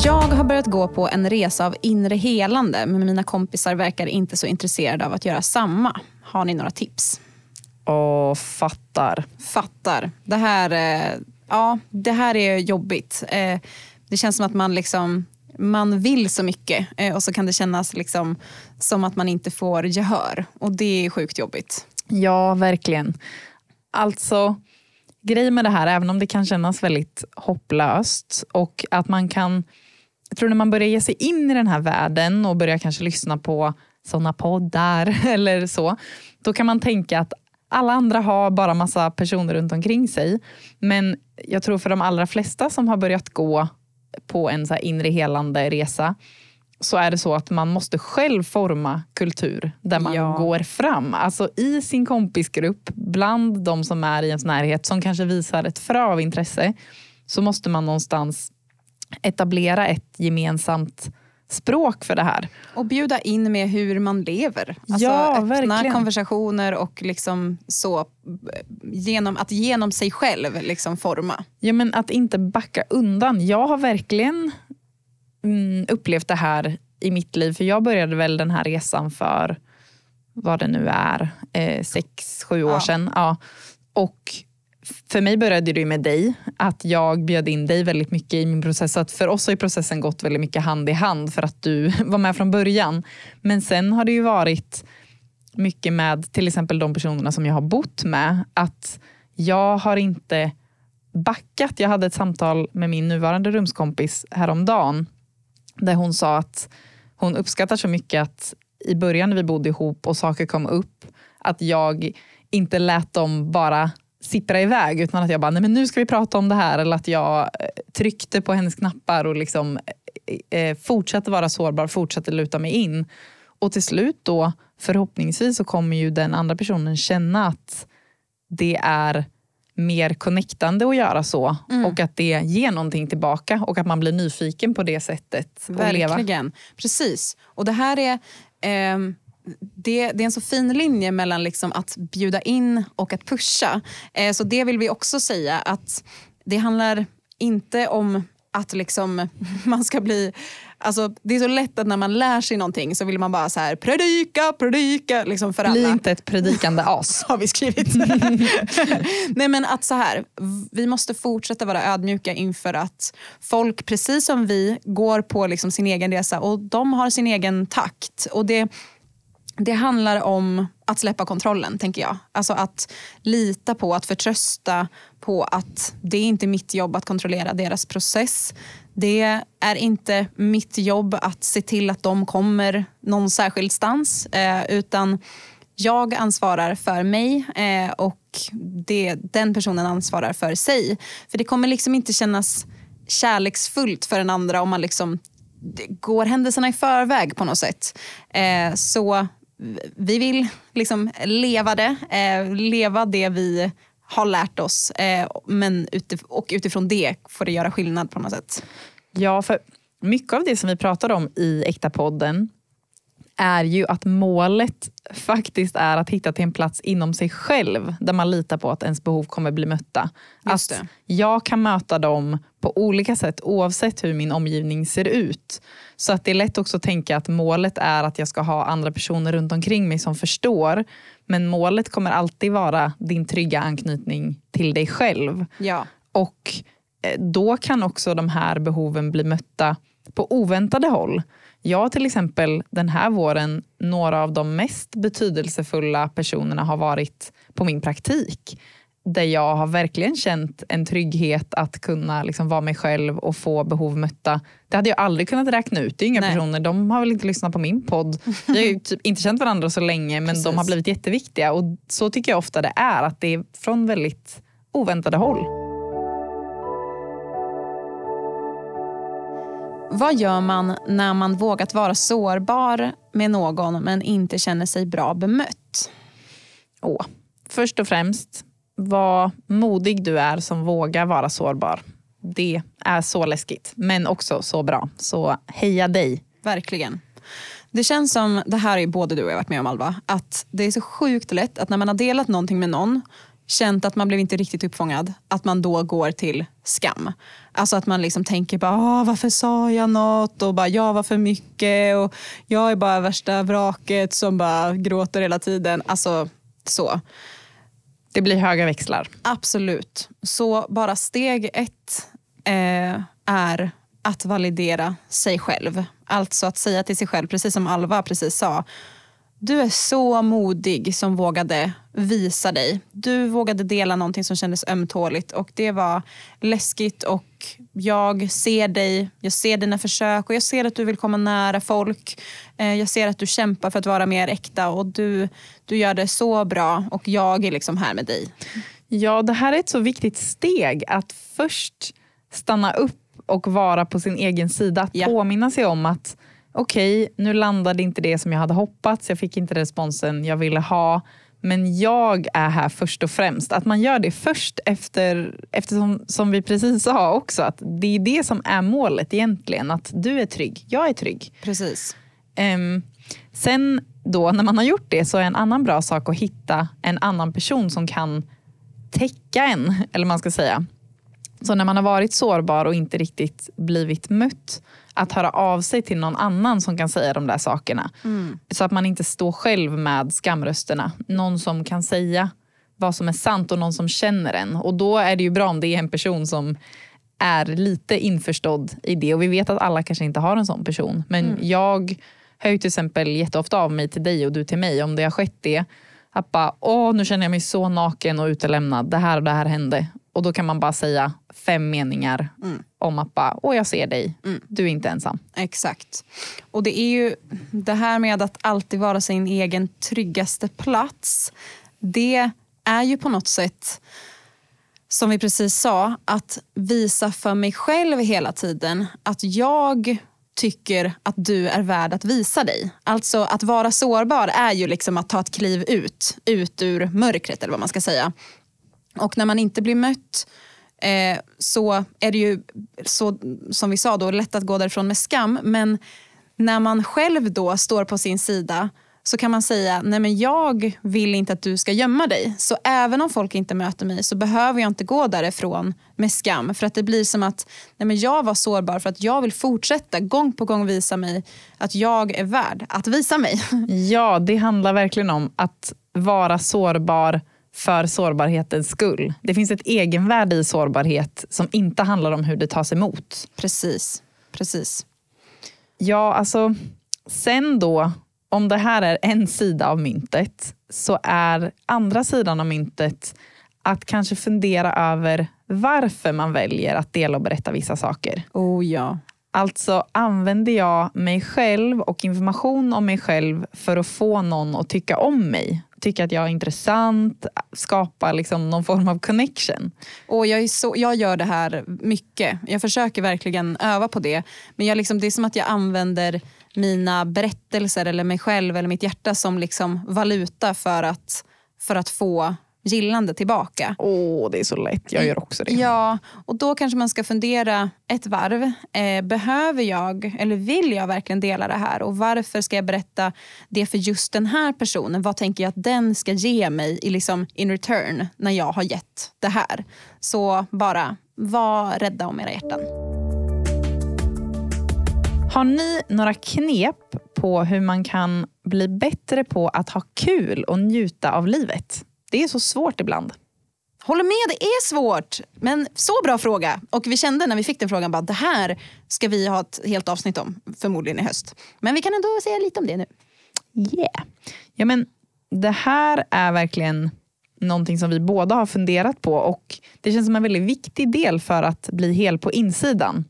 Jag har börjat gå på en resa av inre helande men mina kompisar verkar inte så intresserade av att göra samma. Har ni några tips? Och fattar. Fattar. Det här, eh, ja, det här är jobbigt. Eh, det känns som att man liksom man vill så mycket eh, och så kan det kännas liksom som att man inte får gehör. Och det är sjukt jobbigt. Ja, verkligen. Alltså, grejen med det här, även om det kan kännas väldigt hopplöst och att man kan, jag tror när man börjar ge sig in i den här världen och börjar kanske lyssna på sådana poddar eller så, då kan man tänka att alla andra har bara massa personer runt omkring sig. Men jag tror för de allra flesta som har börjat gå på en så inre helande resa så är det så att man måste själv forma kultur där man Ja. går fram. Alltså i sin kompisgrupp, bland de som är i ens närhet som kanske visar ett frö av intresse så måste man någonstans etablera ett gemensamt språk för det här. Och bjuda in med hur man lever. Alltså Ja, öppna verkligen. konversationer och liksom så, genom, att genom sig själv liksom forma. Ja, men att inte backa undan. Jag har verkligen mm, upplevt det här i mitt liv. För jag började väl den här resan för vad det nu är, eh, sex, sju år Ja. sedan. Ja. Och för mig började det med dig, att jag bjöd in dig väldigt mycket i min process. Så att för oss har ju processen gått väldigt mycket hand i hand för att du var med från början. Men sen har det ju varit mycket med till exempel de personerna som jag har bott med. Att jag har inte backat. Jag hade ett samtal med min nuvarande rumskompis häromdagen där hon sa att hon uppskattar så mycket att i början när vi bodde ihop och saker kom upp, att jag inte lät dem bara sippra iväg utan att jag bara, nej men nu ska vi prata om det här eller att jag eh, tryckte på hennes knappar och liksom eh, fortsatte vara sårbar, fortsatte luta mig in. Och till slut då, förhoppningsvis så kommer ju den andra personen känna att det är mer connectande att göra så och att det ger någonting tillbaka och att man blir nyfiken på det sättet att leva. Verkligen. Precis. Och det här är... ehm, det, det är en så fin linje mellan liksom att bjuda in och att pusha. Eh, så det vill vi också säga att det handlar inte om att liksom man ska bli... Alltså det är så lätt att när man lär sig någonting så vill man bara så här predika, predika liksom för Bli alla inte ett predikande as. har vi skrivit. Nej men att så här, vi måste fortsätta vara ödmjuka inför att folk precis som vi går på liksom sin egen resa och de har sin egen takt. Och det, det handlar om att släppa kontrollen, tänker jag. Alltså att lita på, att förtrösta på att det är inte mitt jobb att kontrollera deras process. Det är inte mitt jobb att se till att de kommer någon särskild stans. Eh, utan jag ansvarar för mig eh, och det, den personen ansvarar för sig. För det kommer liksom inte kännas kärleksfullt för den andra om man liksom går händelserna i förväg på något sätt. Eh, så vi vill liksom leva det, eh, leva det vi har lärt oss. Eh, men utif och utifrån det får det göra skillnad på något sätt. Ja, för mycket av det som vi pratar om i Äkta-podden är ju att målet faktiskt är att hitta till en plats inom sig själv där man litar på att ens behov kommer bli mötta. Just att det. jag kan möta dem på olika sätt oavsett hur min omgivning ser ut. Så att det är lätt också att tänka att målet är att jag ska ha andra personer runt omkring mig som förstår. Men målet kommer alltid vara din trygga anknytning till dig själv. Ja. Och eh, då kan också de här behoven bli mötta på oväntade håll. Jag till exempel den här våren, några av de mest betydelsefulla personerna har varit på min praktik. Där jag har verkligen känt en trygghet att kunna liksom vara mig själv och få behov mötta. Det hade jag aldrig kunnat räkna ut. Det är inga Nej. personer, de har väl inte lyssnat på min podd. Vi har ju typ inte känt varandra så länge men de har Precis. blivit jätteviktiga. Och så tycker jag ofta det är, att det är från väldigt oväntade håll. Vad gör man när man vågat vara sårbar med någon men inte känner sig bra bemött? Åh. Först och främst, vad modig du är som vågar vara sårbar. Det är så läskigt, men också så bra. Så heja dig. Verkligen. Det känns som, det här är både du och jag varit med om Alva, att det är så sjukt lätt att när man har delat någonting med någon, känt att man blev inte riktigt uppfångad, att man då går till skam. Alltså att man liksom tänker bara, "Åh, varför sa jag något? Och bara, jag var för mycket och jag är bara värsta vraket som bara gråter hela tiden. Alltså så. Det blir höga växlar. Absolut. Så bara steg ett eh, är att validera sig själv. Alltså att säga till sig själv, precis som Alva precis sa. Du är så modig som vågade visa dig. Du vågade dela någonting som kändes ömtåligt och det var läskigt och jag ser dig, jag ser dina försök och jag ser att du vill komma nära folk. Eh, Jag ser att du kämpar för att vara mer äkta och du, du gör det så bra och jag är liksom här med dig. Ja, det här är ett så viktigt steg. Att först stanna upp och vara på sin egen sida. Att Ja. påminna sig om att okej, nu landade inte det som jag hade hoppats. Jag fick inte responsen jag ville ha. Men jag är här först och främst. Att man gör det först efter, eftersom som vi precis sa också, att det är det som är målet egentligen. Att du är trygg, jag är trygg. Precis. Ehm, sen då när man har gjort det så är en annan bra sak att hitta en annan person som kan täcka en, eller man ska säga. Så när man har varit sårbar och inte riktigt blivit mött, att höra av sig till någon annan som kan säga de där sakerna. Så att man inte står själv med skamrösterna. Någon som kan säga vad som är sant och någon som känner en. Och då är det ju bra om det är en person som är lite införstådd i det. Och vi vet att alla kanske inte har en sån person. Men jag hör ju till exempel jätteofta av mig till dig och du till mig om det har skett det. Att bara, åh nu känner jag mig så naken och utelämnad. Det här och det här hände. Och då kan man bara säga fem meningar om att bara, åh jag ser dig. Du är inte ensam. Exakt. Och det är ju det här med att alltid vara sin egen tryggaste plats. Det är ju på något sätt, som vi precis sa, att visa för mig själv hela tiden att jag tycker att du är värd att visa dig. Alltså att vara sårbar är ju liksom att ta ett kliv ut, ut ur mörkret eller vad man ska säga. Och när man inte blir mött eh, så är det ju så, som vi sa då lätt att gå därifrån med skam. Men när man själv då står på sin sida så kan man säga, nej men jag vill inte att du ska gömma dig. Så även om folk inte möter mig så behöver jag inte gå därifrån med skam. För att det blir som att nej men jag var sårbar för att jag vill fortsätta gång på gång visa mig att jag är värd att visa mig. Ja, det handlar verkligen om att vara sårbar för sårbarhetens skull. Det finns ett egenvärde i sårbarhet som inte handlar om hur det tas emot. Precis, precis. Ja, alltså sen då om det här är en sida av myntet så är andra sidan av myntet att kanske fundera över varför man väljer att dela och berätta vissa saker. Oh ja. Alltså använder jag mig själv och information om mig själv för att få någon att tycka om mig? Tycka att jag är intressant, skapa liksom någon form av connection. Och jag, är så, jag gör det här mycket. Jag försöker verkligen öva på det. Men jag liksom, det är som att jag använder mina berättelser eller mig själv eller mitt hjärta som liksom valuta för att, för att få gillande tillbaka. Åh, det är så lätt. Jag gör också det. Ja, och då kanske man ska fundera ett varv. Eh, behöver jag, eller vill jag verkligen dela det här? Och varför ska jag berätta det för just den här personen? Vad tänker jag att den ska ge mig i liksom in return när jag har gett det här? Så bara, var rädda om era hjärtan. Har ni några knep på hur man kan bli bättre på att ha kul och njuta av livet? Det är så svårt ibland. Håller med, det är svårt. Men så bra fråga. Och vi kände när vi fick den frågan att det här ska vi ha ett helt avsnitt om, förmodligen i höst. Men vi kan ändå säga lite om det nu. Yeah. Ja, men det här är verkligen någonting som vi båda har funderat på och det känns som en väldigt viktig del för att bli hel på insidan.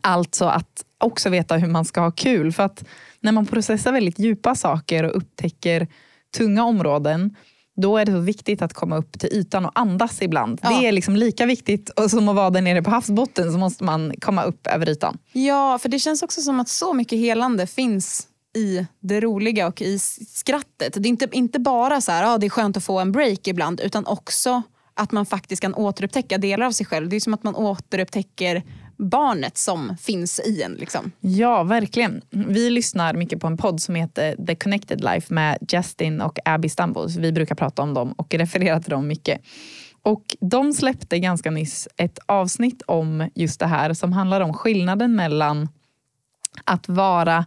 Alltså att också veta hur man ska ha kul. För att när man processar väldigt djupa saker och upptäcker tunga områden då är det så viktigt att komma upp till ytan och andas ibland. Ja. Det är liksom lika viktigt som att vara där nere på havsbotten så måste man komma upp över ytan. Ja, för det känns också som att så mycket helande finns i det roliga och i skrattet. Det är inte, inte bara så här, ah, det är skönt att få en break ibland utan också att man faktiskt kan återupptäcka delar av sig själv. Det är som att man återupptäcker barnet som finns i en. Liksom. Ja, verkligen. Vi lyssnar mycket på en podd som heter The Connected Life med Justin och Abby Stumbles. Vi brukar prata om dem och referera till dem mycket. Och De släppte ganska nyss ett avsnitt om just det här som handlar om skillnaden mellan att vara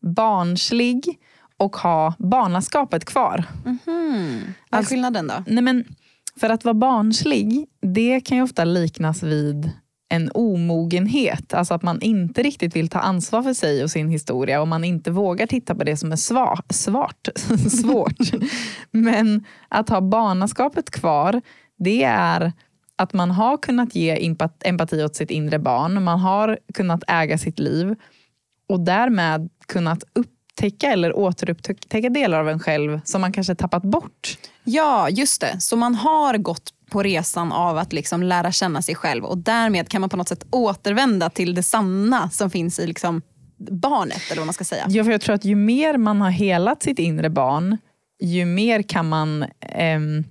barnslig och ha barnaskapet kvar. Mm -hmm. Vad är alltså, skillnaden då? Nej men, för att vara barnslig, det kan ju ofta liknas vid en omogenhet. Alltså att man inte riktigt vill ta ansvar för sig och sin historia och man inte vågar titta på det som är sva, svart, svårt. Men att ha barnaskapet kvar, det är att man har kunnat ge empati åt sitt inre barn. Man har kunnat äga sitt liv och därmed kunnat upptäcka eller återupptäcka delar av en själv som man kanske tappat bort. Ja, just det. Så man har gått på resan av att liksom lära känna sig själv och därmed kan man på något sätt återvända till det sanna som finns i liksom barnet. eller vad man ska säga. Ja, för jag tror att ju mer man har helat sitt inre barn, ju mer kan man ehm,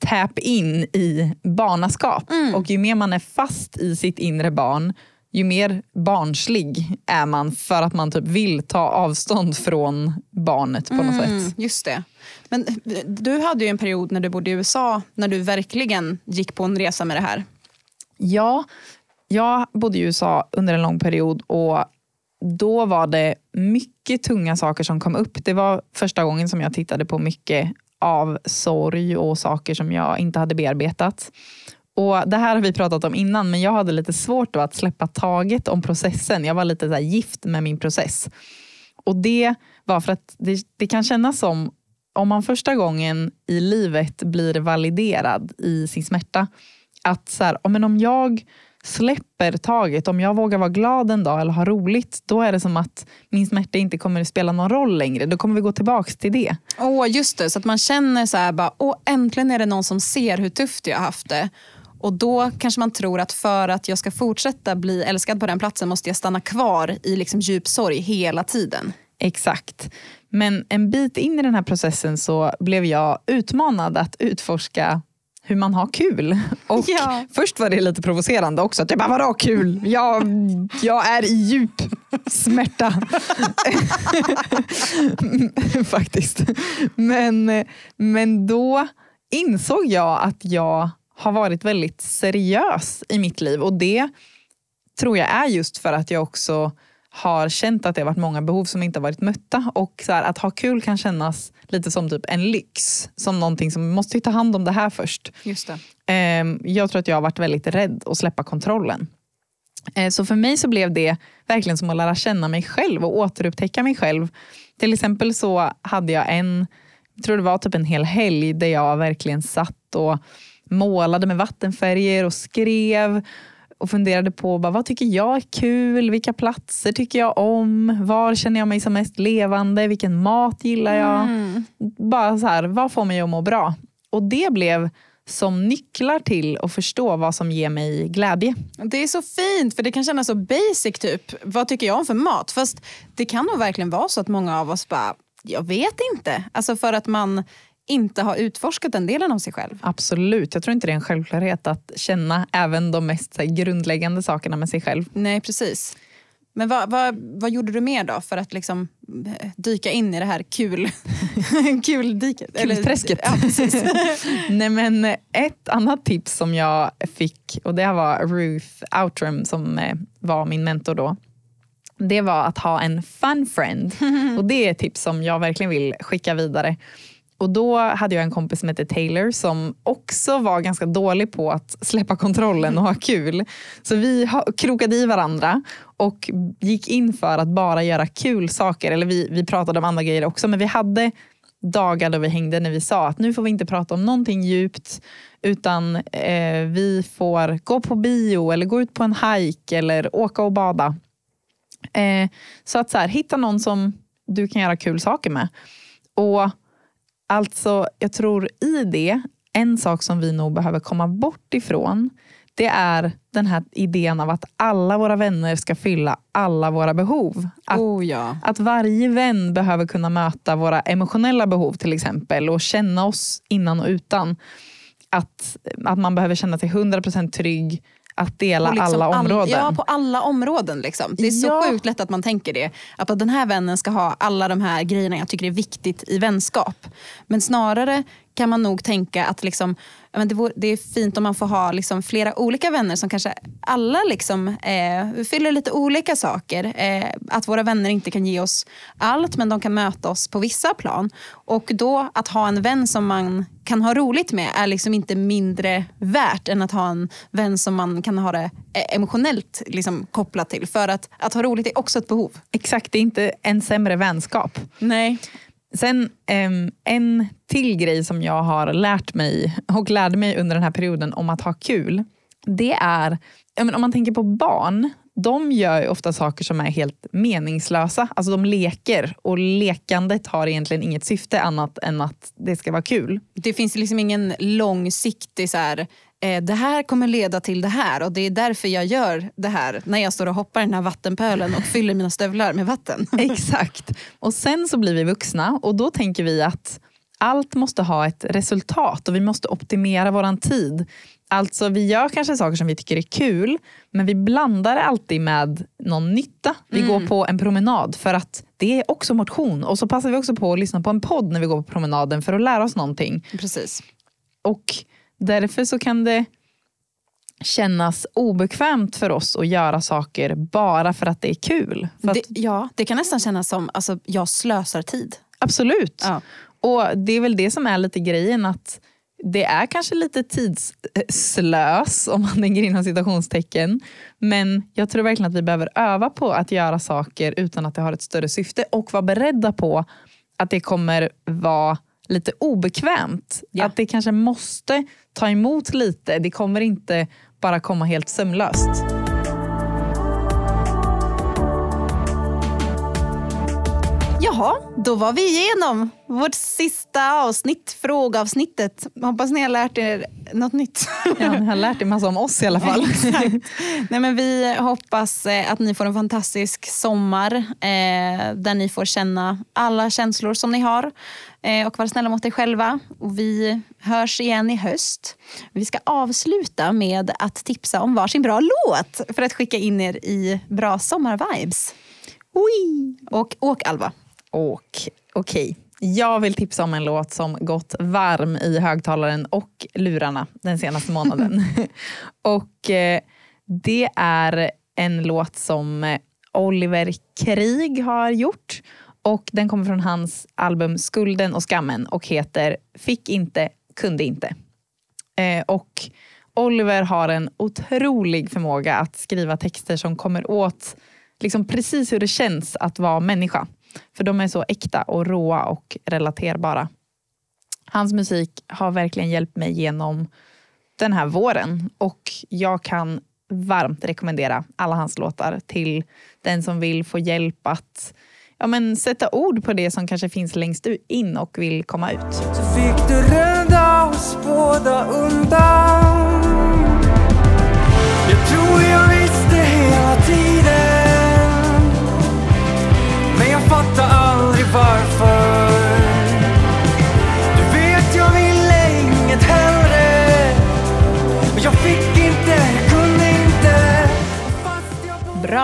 tap in i barnaskap. Mm. Och ju mer man är fast i sitt inre barn, ju mer barnslig är man för att man typ vill ta avstånd från barnet på något mm, sätt. Just det. Men du hade ju en period när du bodde i USA när du verkligen gick på en resa med det här. Ja, jag bodde i USA under en lång period och då var det mycket tunga saker som kom upp. Det var första gången som jag tittade på mycket av sorg och saker som jag inte hade bearbetat. Och Det här har vi pratat om innan, men jag hade lite svårt att släppa taget om processen. Jag var lite så gift med min process. Och Det var för att det, det kan kännas som om man första gången i livet blir validerad i sin smärta, att så här, om jag släpper taget, om jag vågar vara glad en dag eller ha roligt, då är det som att min smärta inte kommer att spela någon roll längre. Då kommer vi gå tillbaka till det. Åh, oh, just det. Så att man känner så här, bara, åh, äntligen är det någon som ser hur tufft jag har haft det. Och då kanske man tror att för att jag ska fortsätta bli älskad på den platsen måste jag stanna kvar i liksom djup sorg hela tiden. Exakt. Men en bit in i den här processen så blev jag utmanad att utforska hur man har kul. Och ja. Först var det lite provocerande också. Att jag bara, vadå kul? Jag, jag är i djup smärta. Faktiskt. Men, men då insåg jag att jag har varit väldigt seriös i mitt liv. Och det tror jag är just för att jag också har känt att det har varit många behov som inte har varit mötta. Och så här, att ha kul kan kännas lite som typ en lyx. Som någonting som, vi måste ta hand om det här först. Just det. Ehm, jag tror att jag har varit väldigt rädd att släppa kontrollen. Eh, så för mig så blev det verkligen som att lära känna mig själv och återupptäcka mig själv. Till exempel så hade jag en, jag tror det var typ en hel helg där jag verkligen satt och målade med vattenfärger och skrev och funderade på bara, vad tycker jag är kul, vilka platser tycker jag om, var känner jag mig som mest levande, vilken mat gillar jag. Mm. Bara så här, vad får mig att må bra? Och det blev som nycklar till att förstå vad som ger mig glädje. Det är så fint, för det kan kännas så basic. typ. Vad tycker jag om för mat? Fast det kan nog verkligen vara så att många av oss bara, jag vet inte. Alltså för att man inte har utforskat den delen av sig själv. Absolut. Jag tror inte det är en självklarhet att känna även de mest grundläggande sakerna med sig själv. Nej, precis. Men vad, vad, vad gjorde du mer då för att liksom eh, dyka in i det här kul, kul diket? Kulträsket. Ja, Nej, men ett annat tips som jag fick, och det var Ruth Outram som eh, var min mentor då. Det var att ha en fun friend. Och det är ett tips som jag verkligen vill skicka vidare. Och då hade jag en kompis som hette Taylor som också var ganska dålig på att släppa kontrollen och ha kul. Så vi krokade i varandra och gick in för att bara göra kul saker. Eller vi, vi pratade om andra grejer också men vi hade dagar då vi hängde när vi sa att nu får vi inte prata om någonting djupt utan eh, vi får gå på bio eller gå ut på en hike eller åka och bada. Eh, så att så här, hitta någon som du kan göra kul saker med. Och Alltså, jag tror i det, en sak som vi nog behöver komma bort ifrån, det är den här idén av att alla våra vänner ska fylla alla våra behov. Att, oh ja. att varje vän behöver kunna möta våra emotionella behov till exempel och känna oss innan och utan. Att, att man behöver känna sig 100% trygg att dela liksom alla områden. All, ja, på alla områden. Liksom. Det är så sjukt lätt att man tänker det. Att den här vännen ska ha alla de här grejerna jag tycker är viktigt i vänskap. Men snarare kan man nog tänka att liksom, men det, vore, det är fint om man får ha liksom flera olika vänner som kanske alla liksom, eh, fyller lite olika saker. Eh, att våra vänner inte kan ge oss allt men de kan möta oss på vissa plan. Och då att ha en vän som man kan ha roligt med är liksom inte mindre värt än att ha en vän som man kan ha det eh, emotionellt liksom kopplat till. För att, att ha roligt är också ett behov. Exakt, det är inte en sämre vänskap. Nej. Sen um, en till grej som jag har lärt mig och lärde mig under den här perioden om att ha kul. Det är, om man tänker på barn, de gör ofta saker som är helt meningslösa. Alltså de leker och lekandet har egentligen inget syfte annat än att det ska vara kul. Det finns liksom ingen långsiktig så här, det här kommer leda till det här och det är därför jag gör det här när jag står och hoppar i den här vattenpölen och fyller mina stövlar med vatten. Exakt. Och sen så blir vi vuxna och då tänker vi att allt måste ha ett resultat och vi måste optimera våran tid. Alltså vi gör kanske saker som vi tycker är kul men vi blandar det alltid med någon nytta. Vi mm. går på en promenad för att det är också motion och så passar vi också på att lyssna på en podd när vi går på promenaden för att lära oss någonting. Precis. Och Därför så kan det kännas obekvämt för oss att göra saker bara för att det är kul. Att, det, ja, det kan nästan kännas som alltså, jag slösar tid. Absolut. Ja. Och Det är väl det som är lite grejen. att det är kanske lite tidsslös om man tänker inom citationstecken. Men jag tror verkligen att vi behöver öva på att göra saker utan att det har ett större syfte och vara beredda på att det kommer vara lite obekvämt. Ja. Att det kanske måste ta emot lite. Det kommer inte bara komma helt sömlöst. Jaha, då var vi igenom vårt sista avsnitt, frågeavsnittet. Hoppas ni har lärt er något nytt. Ja, ni har lärt er massa om oss i alla fall. Nej, men vi hoppas eh, att ni får en fantastisk sommar eh, där ni får känna alla känslor som ni har eh, och vara snälla mot er själva. Och vi hörs igen i höst. Vi ska avsluta med att tipsa om varsin bra låt för att skicka in er i bra sommarvibes. Och åk Alva. Och okej. Okay. Jag vill tipsa om en låt som gått varm i högtalaren och lurarna den senaste månaden. och eh, Det är en låt som Oliver Krig har gjort. Och Den kommer från hans album Skulden och skammen och heter Fick inte, kunde inte. Eh, och Oliver har en otrolig förmåga att skriva texter som kommer åt liksom precis hur det känns att vara människa. För de är så äkta och råa och relaterbara. Hans musik har verkligen hjälpt mig genom den här våren och jag kan varmt rekommendera alla hans låtar till den som vill få hjälp att ja, men, sätta ord på det som kanske finns längst in och vill komma ut. Så fick du rädda oss båda undan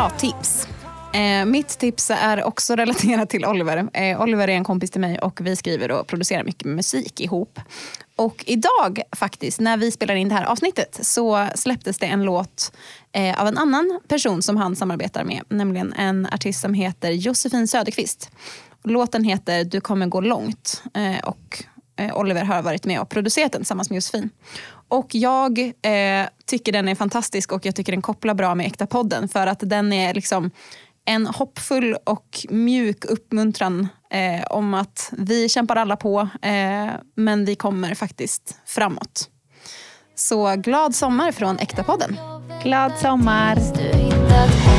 Bra tips. Eh, mitt tips är också relaterat till Oliver. Eh, Oliver är en kompis till mig och vi skriver och producerar mycket musik ihop. Och idag faktiskt, när vi spelar in det här avsnittet, så släpptes det en låt eh, av en annan person som han samarbetar med. Nämligen en artist som heter Josefin Söderqvist. Låten heter Du kommer gå långt. Eh, och eh, Oliver har varit med och producerat den tillsammans med Josefin. Och jag eh, tycker den är fantastisk och jag tycker den kopplar bra med Äkta podden för att den är liksom en hoppfull och mjuk uppmuntran eh, om att vi kämpar alla på eh, men vi kommer faktiskt framåt. Så glad sommar från Äkta podden. Glad sommar! Du